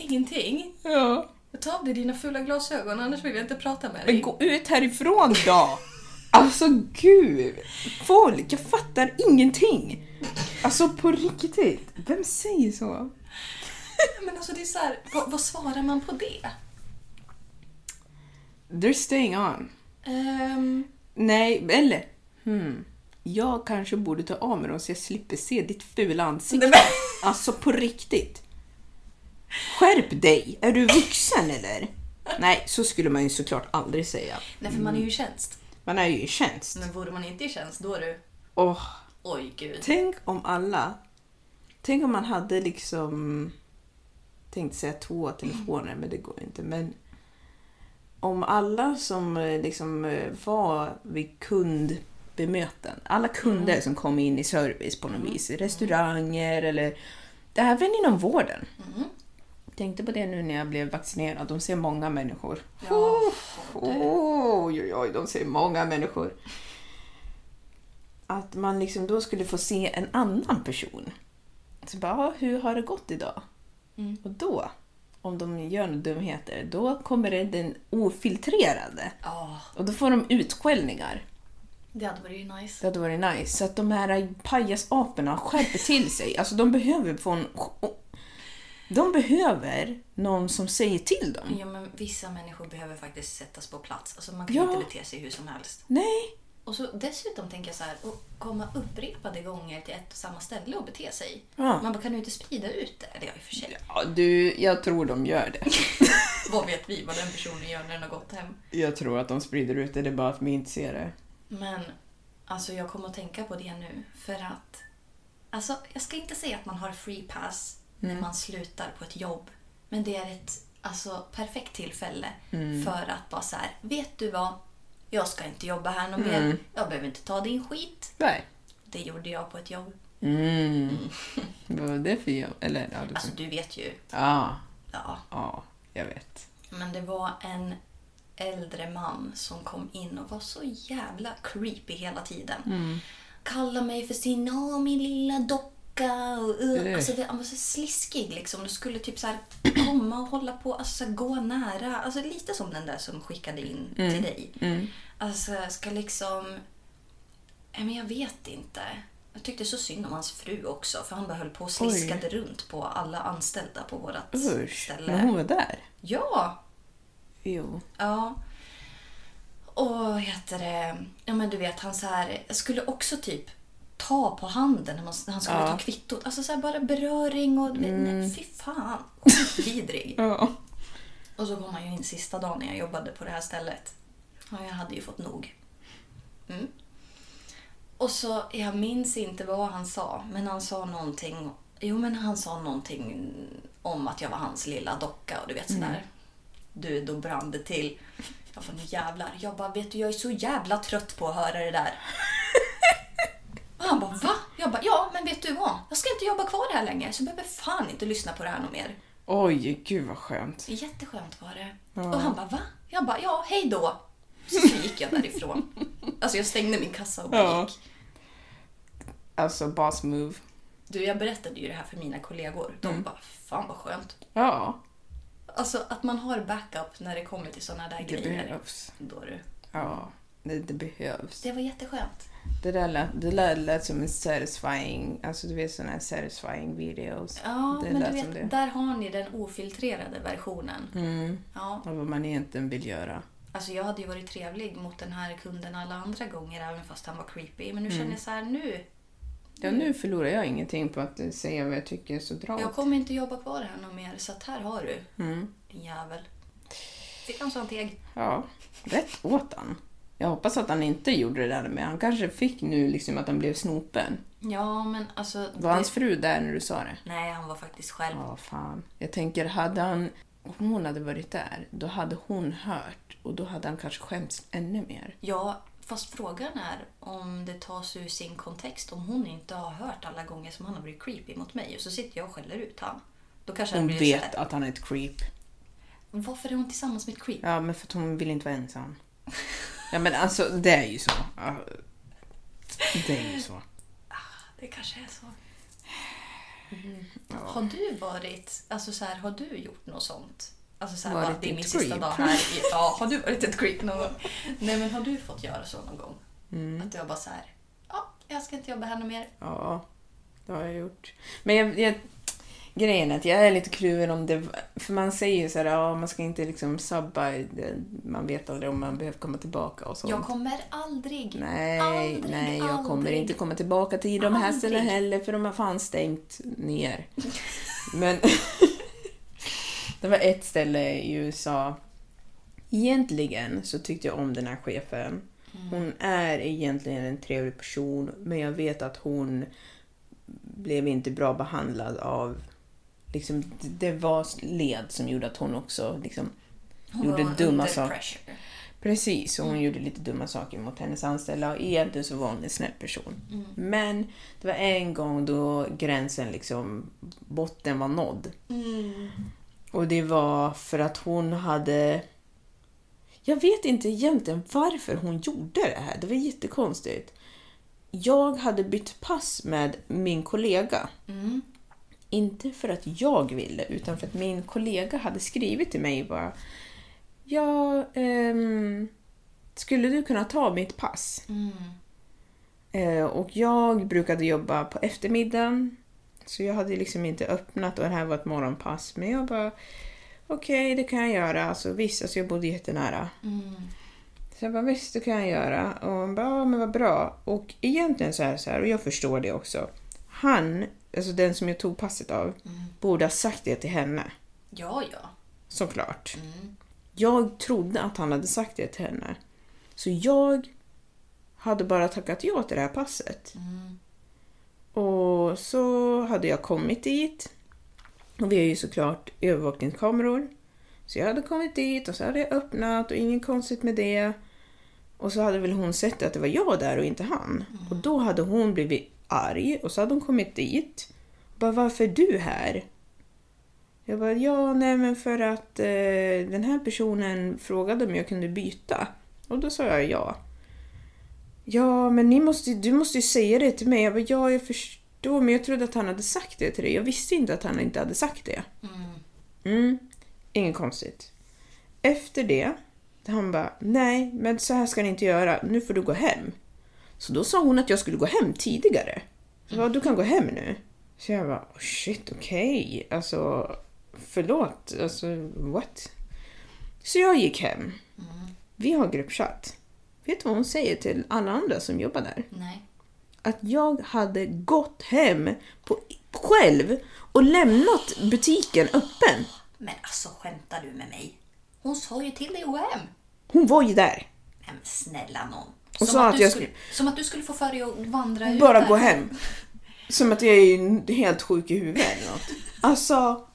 ingenting. Ja. Ta av dig dina fula glasögon annars vill jag inte prata med Men dig. gå ut härifrån då! Alltså gud! Folk, jag fattar ingenting! Alltså på riktigt, vem säger så? Men alltså det är så här, vad, vad svarar man på det? They're staying on. Ehm, Nej, eller... Hmm. Jag kanske borde ta av mig dem så jag slipper se ditt fula ansikte. Men- Alltså på riktigt. Skärp dig! Är du vuxen eller? Nej, så skulle man ju såklart aldrig säga. nej för man är ju i tjänst. Man är ju i tjänst. Men vore man inte i tjänst då är du... Åh, Oj gud. tänk om alla... Tänk om man hade liksom... Tänkte säga två telefoner, men det går inte. Men om alla som eh, liksom eh, var vid kundbemöten, alla kunder Mm. som kom in i service på något vis, restauranger eller även inom vården. Mm. Tänkte på det nu när jag blev vaccinerad, de ser många människor. Ja, Oj, oj, oj, de ser många människor. Att man liksom då skulle få se en annan person. Så bara, "Ja, hur har det gått idag? Mm. Och då, om de gör några dumheter, då kommer det den ofiltrerade. Ja, Och då får de utskällningar. det hade varit nice. Det hade varit nice. Så att de här pajasaporna skärper till sig. Alltså de behöver få en... De behöver någon som säger till dem. Ja, men vissa människor behöver faktiskt sättas på plats. Alltså man kan Ja. inte bete sig hur som helst. Nej, Och så dessutom tänker jag så här, att komma upprepade gånger till ett och samma ställe och bete sig. Ja. Man bara, kan du inte sprida ut det? Eller ja, i och för sig. ja, du, jag tror de gör det. Vad vet vi vad den personen gör när den har gått hem? Jag tror att de sprider ut det, det är bara att vi inte ser det. Men alltså jag kommer att tänka på det nu för att alltså jag ska inte säga att man har free pass när man slutar på ett jobb. Men det är ett alltså, perfekt tillfälle för att bara så här, vet du vad? Jag ska inte jobba här någon mer. Jag behöver inte ta din skit. Nej. Det gjorde jag på ett jobb. Mm. Vad var det för jobb? Eller, ja, du... Alltså du vet ju. ja, Ja. ja, jag vet. Men det var en äldre man som kom in och var så jävla creepy hela tiden. Kallade mig för sin, åh min lilla docka. Och, uh, alltså, det, han var så sliskig liksom. Du skulle typ så här komma och hålla på, alltså så här, gå nära. Alltså lite som den där som skickade in till dig. Alltså ska liksom... Nej, men jag vet inte. Jag tyckte så synd om hans fru också. För han bara höll på och sliskade runt på alla anställda på vårt Usch, ställe. men hon var där. Ja, Jo. Ja. Och heter det? Ja men du vet han så här, jag skulle också typ ta på handen när, man, när han skulle Ja. ta kvittot. Alltså så här, bara beröring och Mm. nej, fy fan. Skitvidrig. Ja. och så kom han ju in sista dagen när jag jobbade på det här stället. Och jag hade ju fått nog. Mm. Och så, jag minns inte vad han sa, men han sa någonting. Jo men han sa någonting om att jag var hans lilla docka och du vet sådär. Du, då brann det till. Jag bara, nu jävlar. Jag bara, vet du, jag är så jävla trött på att höra det där. Han bara, va? Jag bara, ja, men vet du vad? Jag ska inte jobba kvar här längre, så jag behöver fan inte lyssna på det här något mer. Oj, gud vad skönt. Jätteskönt var det. Och han bara, va? Jag bara, ja, hej då. Så gick jag därifrån. Alltså jag stängde min kassa och bara Ja. gick. Alltså, boss move. Du, jag berättade ju det här för mina kollegor. De bara, fan vad skönt. Ja, Alltså att man har backup när det kommer till såna där det grejer. behövs. Då du. Ja, det, det behövs. Det var jätteskönt. Det där lät, det där lät som en satisfying, alltså du vet såna här satisfying videos. Ja, det men lät du vet, det. där har ni den ofiltrerade versionen. Mm. Ja, Av vad man egentligen vill göra. alltså jag hade ju varit trevlig mot den här kunden alla andra gånger även fast han var creepy. Men nu Mm. känner jag så här, nu. Ja, nu förlorar jag ingenting på att eh, säga vad jag tycker, så dra Jag kommer inte jobba kvar här någon mer så att här har du. Mm. Din jävel. Fick han sån teg. Ja, rätt åt han. Jag hoppas att han inte gjorde det där med. Han kanske fick nu liksom att han blev snopen. Ja, men alltså... Var det- hans fru där när du sa det? Nej, han var faktiskt själv. Ja, fan. Jag tänker, hade han... Om hon hade varit där, då hade hon hört och då hade han kanske skämts ännu mer. Ja, fast frågan är om det tas ur sin kontext. Om hon inte har hört alla gånger som han har blivit creepy mot mig och så sitter jag och skäller ut han. Då kanske Hon vet att han är ett creep. Varför är hon tillsammans med ett creep? Ja, men för att hon vill inte vara ensam. Ja, men alltså det är ju så. Ja, Det är ju så. Det kanske är så. Har du varit, alltså så här, har du gjort något sånt? Alltså så här, Varit det är min sista creep? dag här. I, ja, har du varit ett creep någon gång? Nej men har du fått göra så någon gång? Mm. Att du har bara så här, ja, jag ska inte jobba här mer. Ja, det har jag gjort. Men jag, jag, grejen att jag är lite kluven om det. För man säger ju så här, ja, man ska inte liksom sabba. Man vet aldrig om man behöver komma tillbaka och sånt. Jag kommer aldrig, Nej, aldrig, nej, jag kommer aldrig. inte komma tillbaka till de här ställena heller för de har fan stängt ner. Men det var ett ställe i USA. Egentligen så tyckte jag om den här chefen. Hon är egentligen en trevlig person men jag vet att hon blev inte bra behandlad av... Liksom, det var led som gjorde att hon också liksom, Hon gjorde dumma saker. pressure. Precis, och hon gjorde lite dumma saker mot hennes anställda och egentligen så var hon en snäll person. Men det var en gång då gränsen liksom, botten var nådd. Och det var för att hon hade... Jag vet inte egentligen varför hon gjorde det här. Det var jättekonstigt. Jag hade bytt pass med min kollega. Inte för att jag ville, utan för att min kollega hade skrivit till mig bara Ja, ehm, skulle du kunna ta mitt pass? Eh, och jag brukade jobba på eftermiddagen. Så jag hade liksom inte öppnat och det här var ett morgonpass. Men jag bara, okej det kan jag göra. Alltså visst, alltså jag bodde jättenära. Så jag bara, visst det kan jag göra. Och hon bara, ja men vad bra. Och egentligen så är det så här, och jag förstår det också. Han, alltså den som jag tog passet av, borde ha sagt det till henne. Ja, ja. Såklart. Jag trodde att han hade sagt det till henne. Så jag hade bara tackat ja till det här passet. Och så hade jag kommit dit. Och vi har ju såklart övervakningskameror. Så jag hade kommit dit och så hade jag öppnat och inget konstigt med det. Och så hade väl hon sett att det var jag där och inte han. Och då hade hon blivit arg och så hade hon kommit dit. Bara, varför är du här? Jag bara, ja, nej men för att eh, den här personen frågade om jag kunde byta. Och då sa jag ja. Ja, men ni måste, du måste ju säga det till mig. Jag bara, ja, jag förstår, men jag trodde att han hade sagt det till dig. Jag visste inte att han inte hade sagt det. Mm, inget konstigt. Efter det, han bara, nej, men så här ska ni inte göra. Nu får du gå hem. Så då sa hon att jag skulle gå hem tidigare. Så bara, du kan gå hem nu. Så jag bara, oh shit, okej. Alltså, förlåt. Alltså, what? Så jag gick hem. Vi har gruppchatt. Vet du vad hon säger till alla andra som jobbar där? Nej. Att jag hade gått hem på, själv och lämnat butiken öppen. Men alltså skämtar du med mig? Hon sa ju till dig att gå hem. Hon var ju där. Men snälla någon. Och Som, sa att att du jag skulle, som att du skulle få för dig att vandra ut Bara gå hem. Som att jag är helt sjuk i huvudet eller något. Alltså.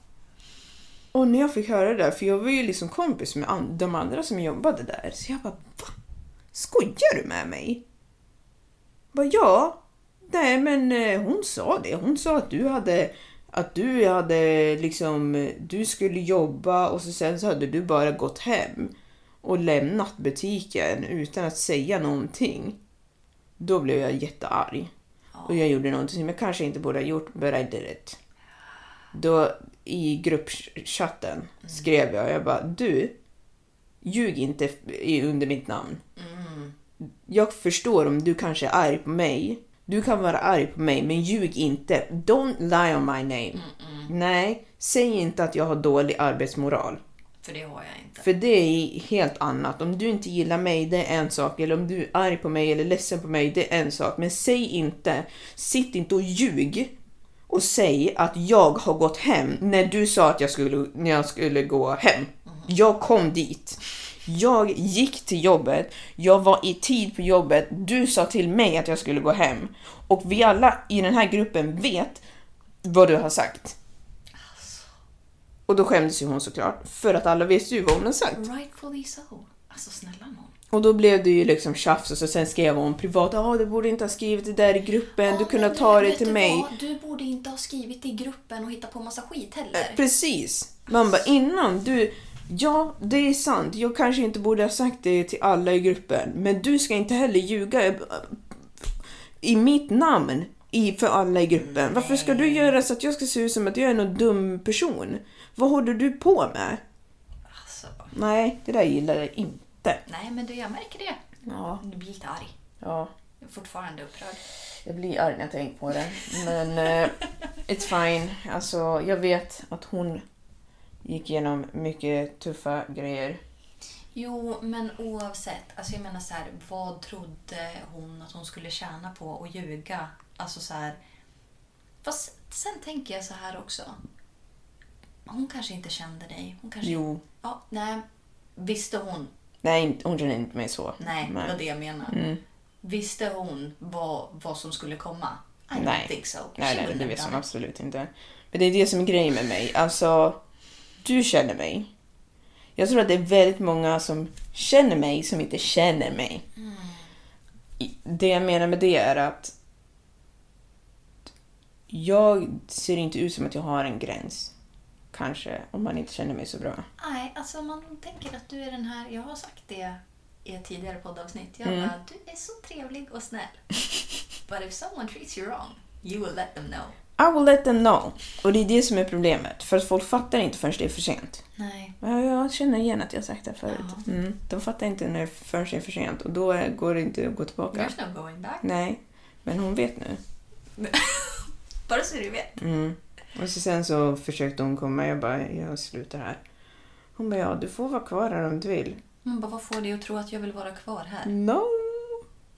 Och när jag fick höra det där, för jag var ju liksom kompis med an- de andra som jobbade där. Så jag bara, va? Skojar du med mig? Jag bara, ja. Nej men eh, hon sa det. Hon sa att du hade att du hade liksom, du skulle jobba och så sen så hade du bara gått hem och lämnat butiken utan att säga någonting. Då blev jag jättearg. Och jag gjorde någonting som jag kanske inte borde ha gjort, but I did it. Då i gruppchatten skrev jag, jag bara du, ljug inte under mitt namn. Jag förstår om du kanske är arg på mig. Du kan vara arg på mig, men ljug inte. Don't lie on my name. Nej, säg inte att jag har dålig arbetsmoral. För det har jag inte. För det är helt annat. Om du inte gillar mig, det är en sak. Eller om du är arg på mig eller ledsen på mig, det är en sak. Men säg inte, sitt inte och ljug och säg att jag har gått hem när du sa att jag skulle, när jag skulle gå hem. Jag kom dit. Jag gick till jobbet, jag var i tid på jobbet, du sa till mig att jag skulle gå hem. Och vi alla i den här gruppen vet vad du har sagt. Och då skämdes ju hon såklart, för att alla visste ju vad hon har sagt. Rightfully so. Alltså snälla någon. Och då blev det ju liksom tjafs och så sen skrev hon privat, ja du borde inte ha skrivit det där i gruppen, du Ja, kunde tagit det till du mig. vad? Du borde inte ha skrivit i gruppen och hittat på massa skit heller. Eh, Precis. Man bara innan du, ja det är sant, jag kanske inte borde ha sagt det till alla i gruppen, men du ska inte heller ljuga eh, i mitt namn i, för alla i gruppen. Varför ska du göra så att jag ska se ut som att jag är någon dum person? Vad håller du på med? Alltså, Nej, det där gillar jag inte. nej men du, jag märker det. Ja, Du blir lite arg. ja. Jag är fortfarande upprörd. Jag blir arg när jag tänker på det. Men eh, it's fine. Alltså, jag vet att hon gick igenom mycket tuffa grejer. Jo, men oavsett. Alltså jag menar så här, vad trodde hon att hon skulle tjäna på att ljuga? Alltså så här. Fast sen tänker jag så här också. Hon kanske inte kände dig. Hon kanske... Jo. Ja, nej. Visste hon? Nej, hon känner inte mig så. Nej, det var det jag menade. Mm. Visste hon vad, vad som skulle komma? I don't Nej. think so. Nej, She nej, det vet hon absolut inte. Men det är det som är grejen med mig. Alltså, du känner mig. Jag tror att det är väldigt många som känner mig som inte känner mig. I- Det jag menar med det är att jag ser inte ut som att jag har en gräns. Kanske, om man inte känner mig så bra. Nej, alltså man tänker att du är den här... Jag har sagt det i ett tidigare poddavsnitt. Jag Mm. bara, du är så trevlig och snäll. But if someone treats you wrong, you will let them know. I will let them know. Och det är det som är problemet. För att folk fattar inte förrän det är för sent. Nej. Ja, jag känner igen att jag har sagt det förut. Mm. De fattar inte när förrän det är för sent. Och då går det inte att gå tillbaka. There's no going back. Nej, men hon vet nu. Bara så du vet. Mm. Och så sen så försökte hon komma. Jag bara, jag slutar här. Hon bara, ja du får vara kvar här om du vill. Man bara, vad får dig att tro att jag vill vara kvar här? No,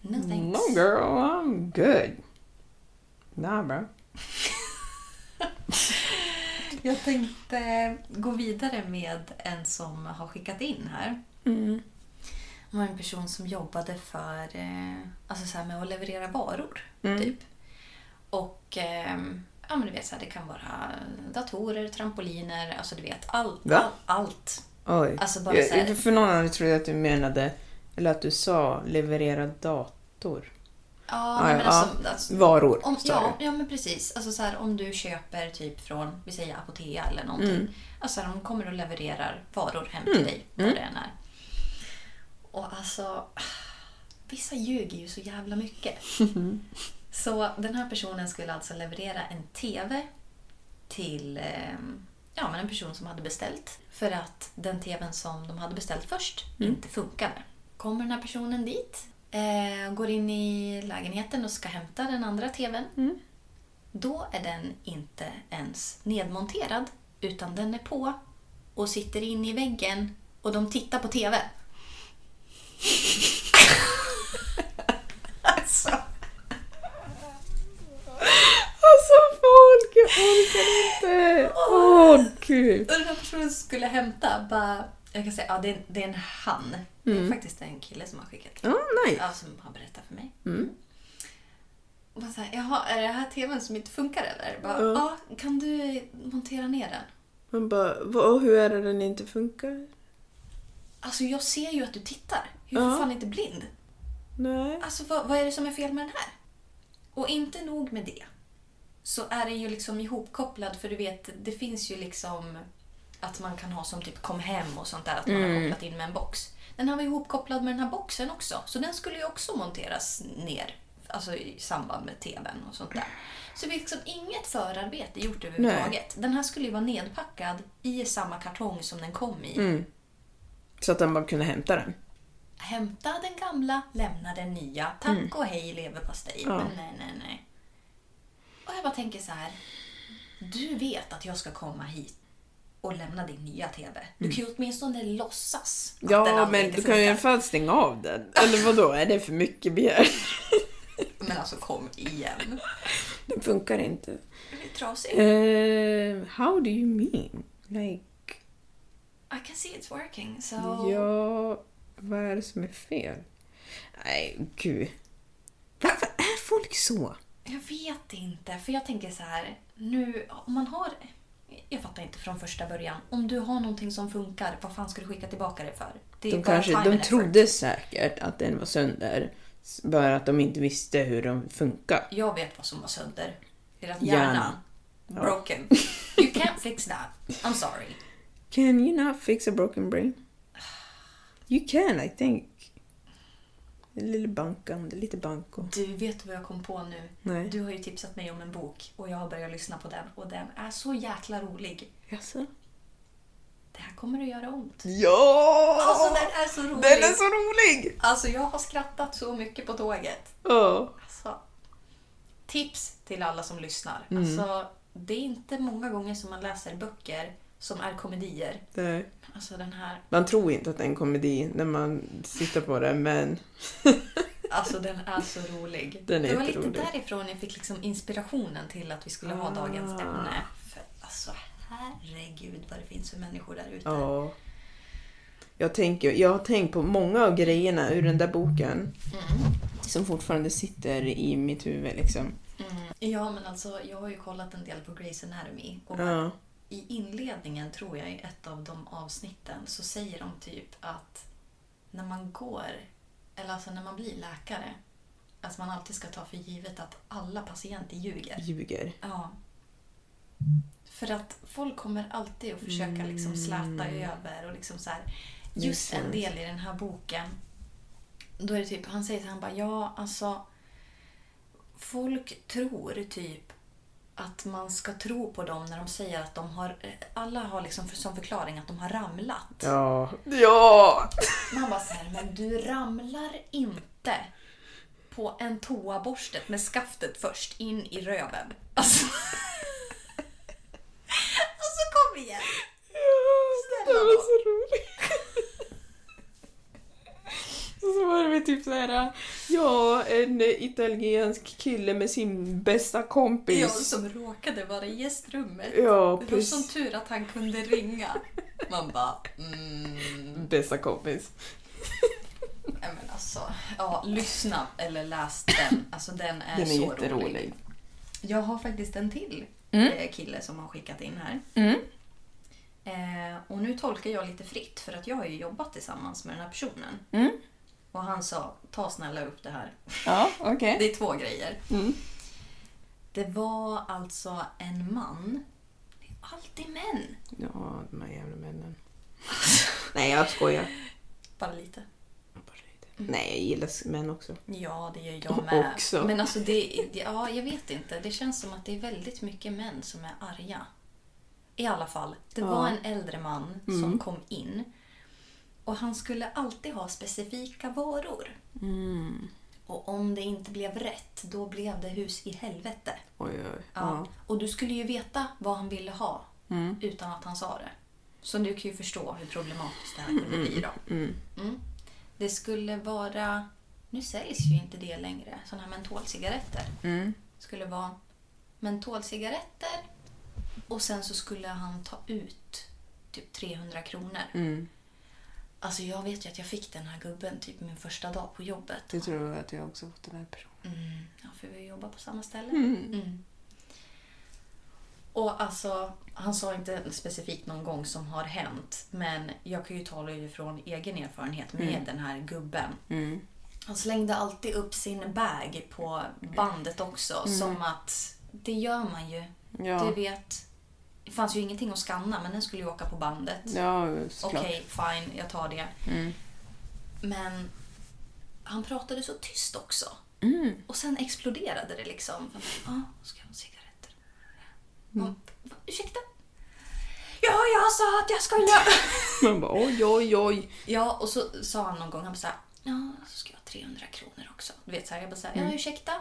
No thanks. no girl, I'm good. Nah bro. Jag tänkte gå vidare med en som har skickat in här. Mm. Det var en person som jobbade för eh, alltså så med att leverera varor. Mm. Typ. Och eh, ja, men du vet, så här, det kan vara datorer, trampoliner, alltså du vet allt. Va? All, allt. Oj. Alltså bara så här- jag, för någon annan trodde jag att du menade, eller att du sa leverera dator. Ja, Ja, men ja. alltså, Varor, om, ja, ja, men precis. Alltså så här, om du köper typ från, vi säger Apotea eller någonting. Mm. Alltså de kommer och levererar varor hem till dig, vad Mm. det än är. Och alltså, vissa ljuger ju så jävla mycket. så den här personen skulle alltså leverera en TV till eh, ja, men en person som hade beställt. För att den TVn som de hade beställt först inte funkade. Kommer den här personen dit, eh, går in i lägenheten och ska hämta den andra TVn. Då är den inte ens nedmonterad, utan den är på och sitter in i väggen och de tittar på TV. alltså, Alltså folk, jag orkar inte. Åh gud. och den här personen skulle hämta bara... Jag kan säga, ja det är, det är en han. Det är faktiskt en kille som har skickat Ja, nice. Ja, som har berättat för mig. Och bara så här, Jaha, är det här tvn som inte funkar eller? Bara, ja. kan du montera ner den? Man bara, vad, hur är det den inte funkar? Alltså jag ser ju att du tittar. Jag är Ja. för fan inte blind. Nej. Alltså vad, vad är det som är fel med den här? Och inte nog med det. Så är den ju liksom ihopkopplad för du vet, det finns ju liksom att man kan ha som typ kom hem och sånt där, att man har kopplat in med en box. Den här var ihopkopplad med den här boxen också, så den skulle ju också monteras ner. Alltså i samband med tvn och sånt där. Så det är liksom inget förarbete gjort överhuvudtaget. Den här skulle ju vara nedpackad i samma kartong som den kom i. Så att han bara kunde hämta den. Hämta den gamla, lämna den nya. Tack och hej leverpastej. Ja. Men nej, nej, nej. Och jag bara tänker så här. Du vet att jag ska komma hit och lämna din nya TV. Du kan ju åtminstone låtsas att den Ja, aldrig men inte du kan ju i alla fall stänga av den. Eller vad då? Är det för mycket begär? Men alltså kom igen. Den funkar inte. Den är trasig. Uh, how do you mean? Like, I can see it's working. So... ja, vad är det som är fel? Nej, gud. Varför är folk så? Jag vet inte, för jag tänker så här. Nu, om man har... Jag fattar inte från första början. Om du har någonting som funkar, vad fan ska du skicka tillbaka det för? Det De, kanske, de trodde säkert att den var sönder. Bara att de inte visste hur de funkar. Jag vet vad som var sönder. Deras hjärna. Broken. You can't fix that. I'm sorry. Can you not fix a broken brain? You can, I think. Lille bankan, det är lite banko. Du, vet vad jag kom på nu? Nej. Du har ju tipsat mig om en bok och jag har börjat lyssna på den och den är så jäkla rolig. Jaså? Det här kommer att göra ont. Ja! Alltså den är så rolig. Den är så rolig! Alltså jag har skrattat så mycket på tåget. Ja. Alltså, tips till alla som lyssnar. Mm. Alltså, det är inte många gånger som man läser böcker som är komedier. Nej. Alltså den här, Man tror inte att det är en komedi när man sitter på det, men alltså den är så rolig. Den är det var lite jätterolig. därifrån jag fick liksom inspirationen till att vi skulle ha dagens Ah. ämne. För alltså herregud vad det finns för människor där ute. ja. Jag, tänker, jag har tänkt på många av grejerna ur den där boken som fortfarande sitter i mitt huvud. Liksom. Ja men alltså jag har ju kollat en del på Grey's Anatomy och Ja. I inledningen tror jag i ett av de avsnitten så säger de typ att när man går, eller alltså när man blir läkare, att man alltid ska ta för givet att alla patienter ljuger. Ljuger. Ja. För att folk kommer alltid att försöka liksom släta över och liksom så här. Just en del i den här boken. Då är det typ, han säger så här, han bara, ja alltså. Folk tror typ att man ska tro på dem när de säger att de har, alla har liksom för- som förklaring att de har ramlat. Ja. Ja! Man bara så här, men du ramlar inte på en toaborstet med skaftet först in i röven. Alltså, alltså kom igen! Det Snälla var då. så roligt. Så var det typ så här, ja, en italiensk kille med sin bästa kompis. Jag som råkade vara i gästrummet. Ja, det var som tur att han kunde ringa. Man bara, mm. Bästa kompis. Nej men alltså, ja, lyssna eller läs den. Alltså den är, Den är så jätterolig. rolig. Jag har faktiskt en till eh, kille som har skickat in här. Mm. Eh, och nu tolkar jag lite fritt för att jag har ju jobbat tillsammans med den här personen. Mm. Och han sa, ta snälla upp det här. Ja, okej. Det är två grejer. Mm. Det var alltså en man. Det är alltid män. Ja, de här jävla männen. Nej, jag skojar. Bara lite. Nej, jag gillar män också. Ja, det gör jag med. Också. Men alltså, det, det, ja, jag vet inte. Det känns som att det är väldigt mycket män som är arga. I alla fall, det var en äldre man som kom in. Och han skulle alltid ha specifika varor. Och om det inte blev rätt, då blev det hus i helvete. Oj, oj. Ja. Och du skulle ju veta vad han ville ha utan att han sa det. Så du kan ju förstå hur problematiskt det här kunde bli då. Mm. Det skulle vara... Nu säljs ju inte det längre, sådana här mentolcigaretter. skulle vara mentolcigaretter och sen så skulle han ta ut typ 300 kronor. Alltså jag vet ju att jag fick den här gubben typ min första dag på jobbet. Det tror jag att jag också fått den här personen. Mm, ja, för vi jobbar på samma ställe. Mm. Och alltså, han sa inte specifikt någon gång som har hänt, men jag kan ju tala utifrån egen erfarenhet med den här gubben. Han slängde alltid upp sin bag på bandet också, som att det gör man ju. Ja. Du vet, det fanns ju ingenting att skanna, men den skulle ju åka på bandet. Ja, såklart. Okej, fine, jag tar det. Men han pratade så tyst också. Och sen exploderade det liksom. Ja, ah, ska jag ha cigaretter? Mm. Ursäkta? Ja, jag sa att jag skulle... Man bara oj, oj, oj. ja, och så sa han någon gång, han bara såhär, ja, så ska jag ha 300 kronor också. Du vet såhär, jag bara såhär, ja ursäkta?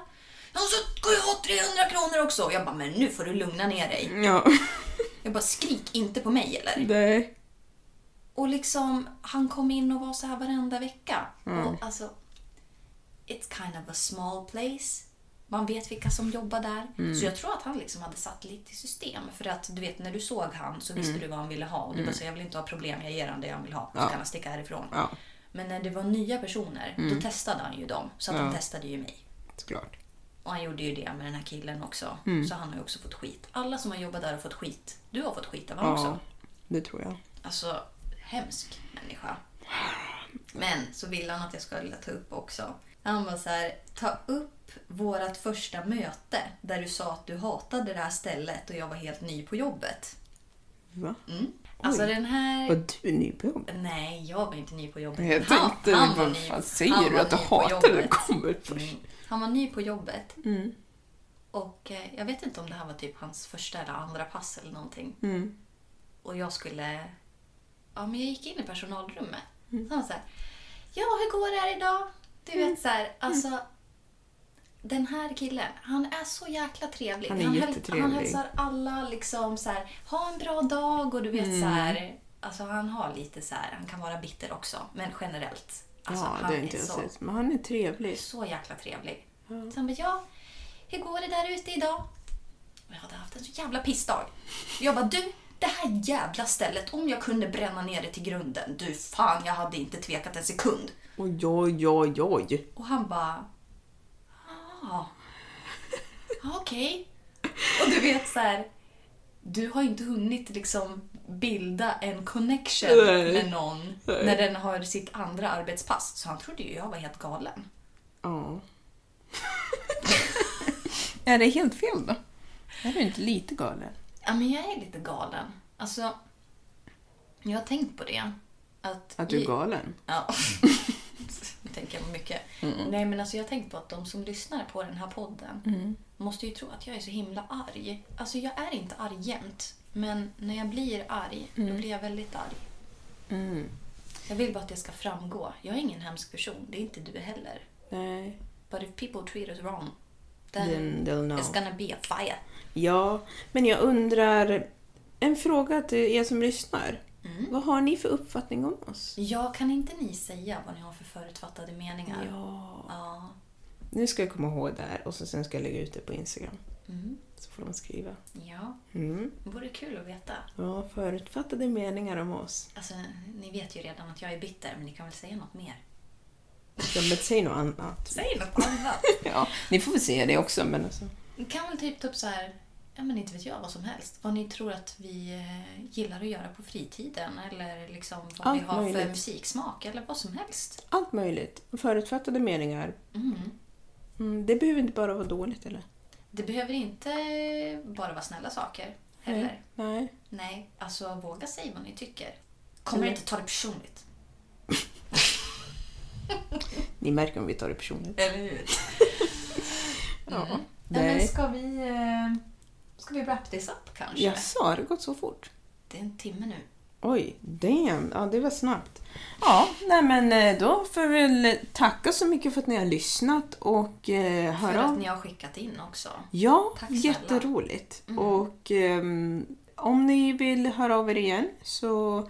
Ja, så ska jag ha 300 kronor också. Jag bara, men nu får du lugna ner dig. Ja, Jag bara, skrik inte på mig eller? nej. Och liksom, han kom in och var så här varenda vecka. Och alltså, it's kind of a small place. Man vet vilka som jobbar där. Så jag tror att han liksom hade satt lite i system. För att du vet, när du såg han så visste du vad han ville ha. Och du bara så jag vill inte ha problem, jag ger han det han vill ha. Så kan han sticka härifrån. Ja. Men när det var nya personer, då testade han ju dem. Så att han testade ju mig. Såklart. Och han gjorde ju det med den här killen också. Så han har ju också fått skit. Alla som har jobbat där har fått skit. Du har fått skit av honom också. Ja, det tror jag. Alltså, hemsk människa. Men så ville han att jag skulle ta upp också. Han var så här, ta upp vårat första möte där du sa att du hatade det här stället och jag var helt ny på jobbet. Va? Alltså den här... Var du ny på jobbet? Nej, jag var inte ny på jobbet. Jag Han- tänkte, han var vad fan säger han du? Att du hatar det jobbet. kommer först. Mm. Han var ny på jobbet. Och eh, jag vet inte om det här var typ hans första eller andra pass eller någonting. Och jag skulle... Ja, men jag gick in i personalrummet. Så han var så här, Ja, hur går det här idag? Du vet så här, alltså... Den här killen, han är så jäkla trevlig. Han är häl- jättetrevlig. Han hälsar alla liksom så här, ha en bra dag och du vet så här. Alltså han har lite så här, han kan vara bitter också, men generellt. Alltså, ja, han det är inte jag så, sett. Men han är trevlig. så jäkla trevlig. Så han bara, ja, hur går det där ute idag? Och jag hade haft en så jävla pissdag. Jag bara, du, det här jävla stället, om jag kunde bränna ner det till grunden, du fan, jag hade inte tvekat en sekund. Oj, oj, oj, oj. Och han bara, ah, okej. Och du vet så här, du har inte hunnit liksom bilda en connection Nej. med någon Nej. när den har sitt andra arbetspass. Så han trodde ju jag var helt galen. Ja. är det helt fel då? Är du inte lite galen? Ja, men jag är lite galen. Alltså, jag har tänkt på det. Att, Att du är galen? Ja. Tänker jag mycket. Nej, men alltså jag har tänkt på att de som lyssnar på den här podden måste ju tro att jag är så himla arg. Alltså jag är inte arg jämt. Men när jag blir arg, då blir jag väldigt arg. Jag vill bara att det ska framgå. Jag är ingen hemsk person. Det är inte du heller. Nej. But if people treat us wrong, then, Then they'll know. it's gonna be a fire. Ja, men jag undrar... En fråga till er som lyssnar. Vad har ni för uppfattning om oss? Ja, kan inte ni säga vad ni har för förutfattade meningar? Ja. Ja. Nu ska jag komma ihåg det här och så sen ska jag lägga ut det på Instagram. Mm. Så får de skriva. Ja, Mm. det vore kul att veta. Ja, förutfattade meningar om oss. Alltså, ni vet ju redan att jag är bitter, men ni kan väl säga något mer? Ja, men säg något annat. Säg något annat! Ja, ni får väl säga det också, men alltså. Ni kan väl typ ta upp så här, ja men inte vet jag vad som helst. Vad ni tror att vi eh, gillar att göra på fritiden eller liksom vad Allt vi har för möjligt. musiksmak eller vad som helst. Allt möjligt. Förutfattade meningar. Mm. Mm, det behöver inte bara vara dåligt, eller? Det behöver inte bara vara snälla saker heller. Nej. Nej, alltså våga säga vad ni tycker. Kommer Eller- inte ta det personligt. Ni märker om vi tar det personligt. Eller hur? Ja. Nej, men Nej. ska vi, eh, ska vi wrap this up kanske? Jaså, har det gått så fort? Det är en timme nu. Oj, damn. Ja, det var snabbt. Ja, nej men eh, då får vi väl tacka så mycket för att ni har lyssnat och eh, För höra att av ni har skickat in också. Ja, Tack snälla. jätteroligt. Och ehm, om ni vill höra av er igen så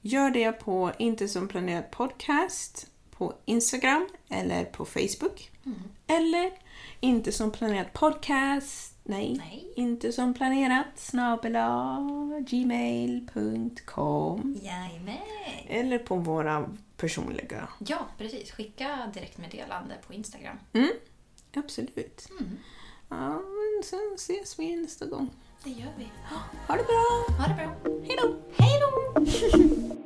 gör det på Inte som planerat podcast på Instagram eller på Facebook. Eller Inte som planerat podcast Nej, Nej. inte som planerat snabela gmail.com Jajamän. eller på våra personliga. Ja, precis. Skicka direktmeddelande på Instagram. Mm, absolut. Ja, men sen ses vi nästa gång. Det gör vi. Ha det bra! Ha det bra. Hej då! Hej då!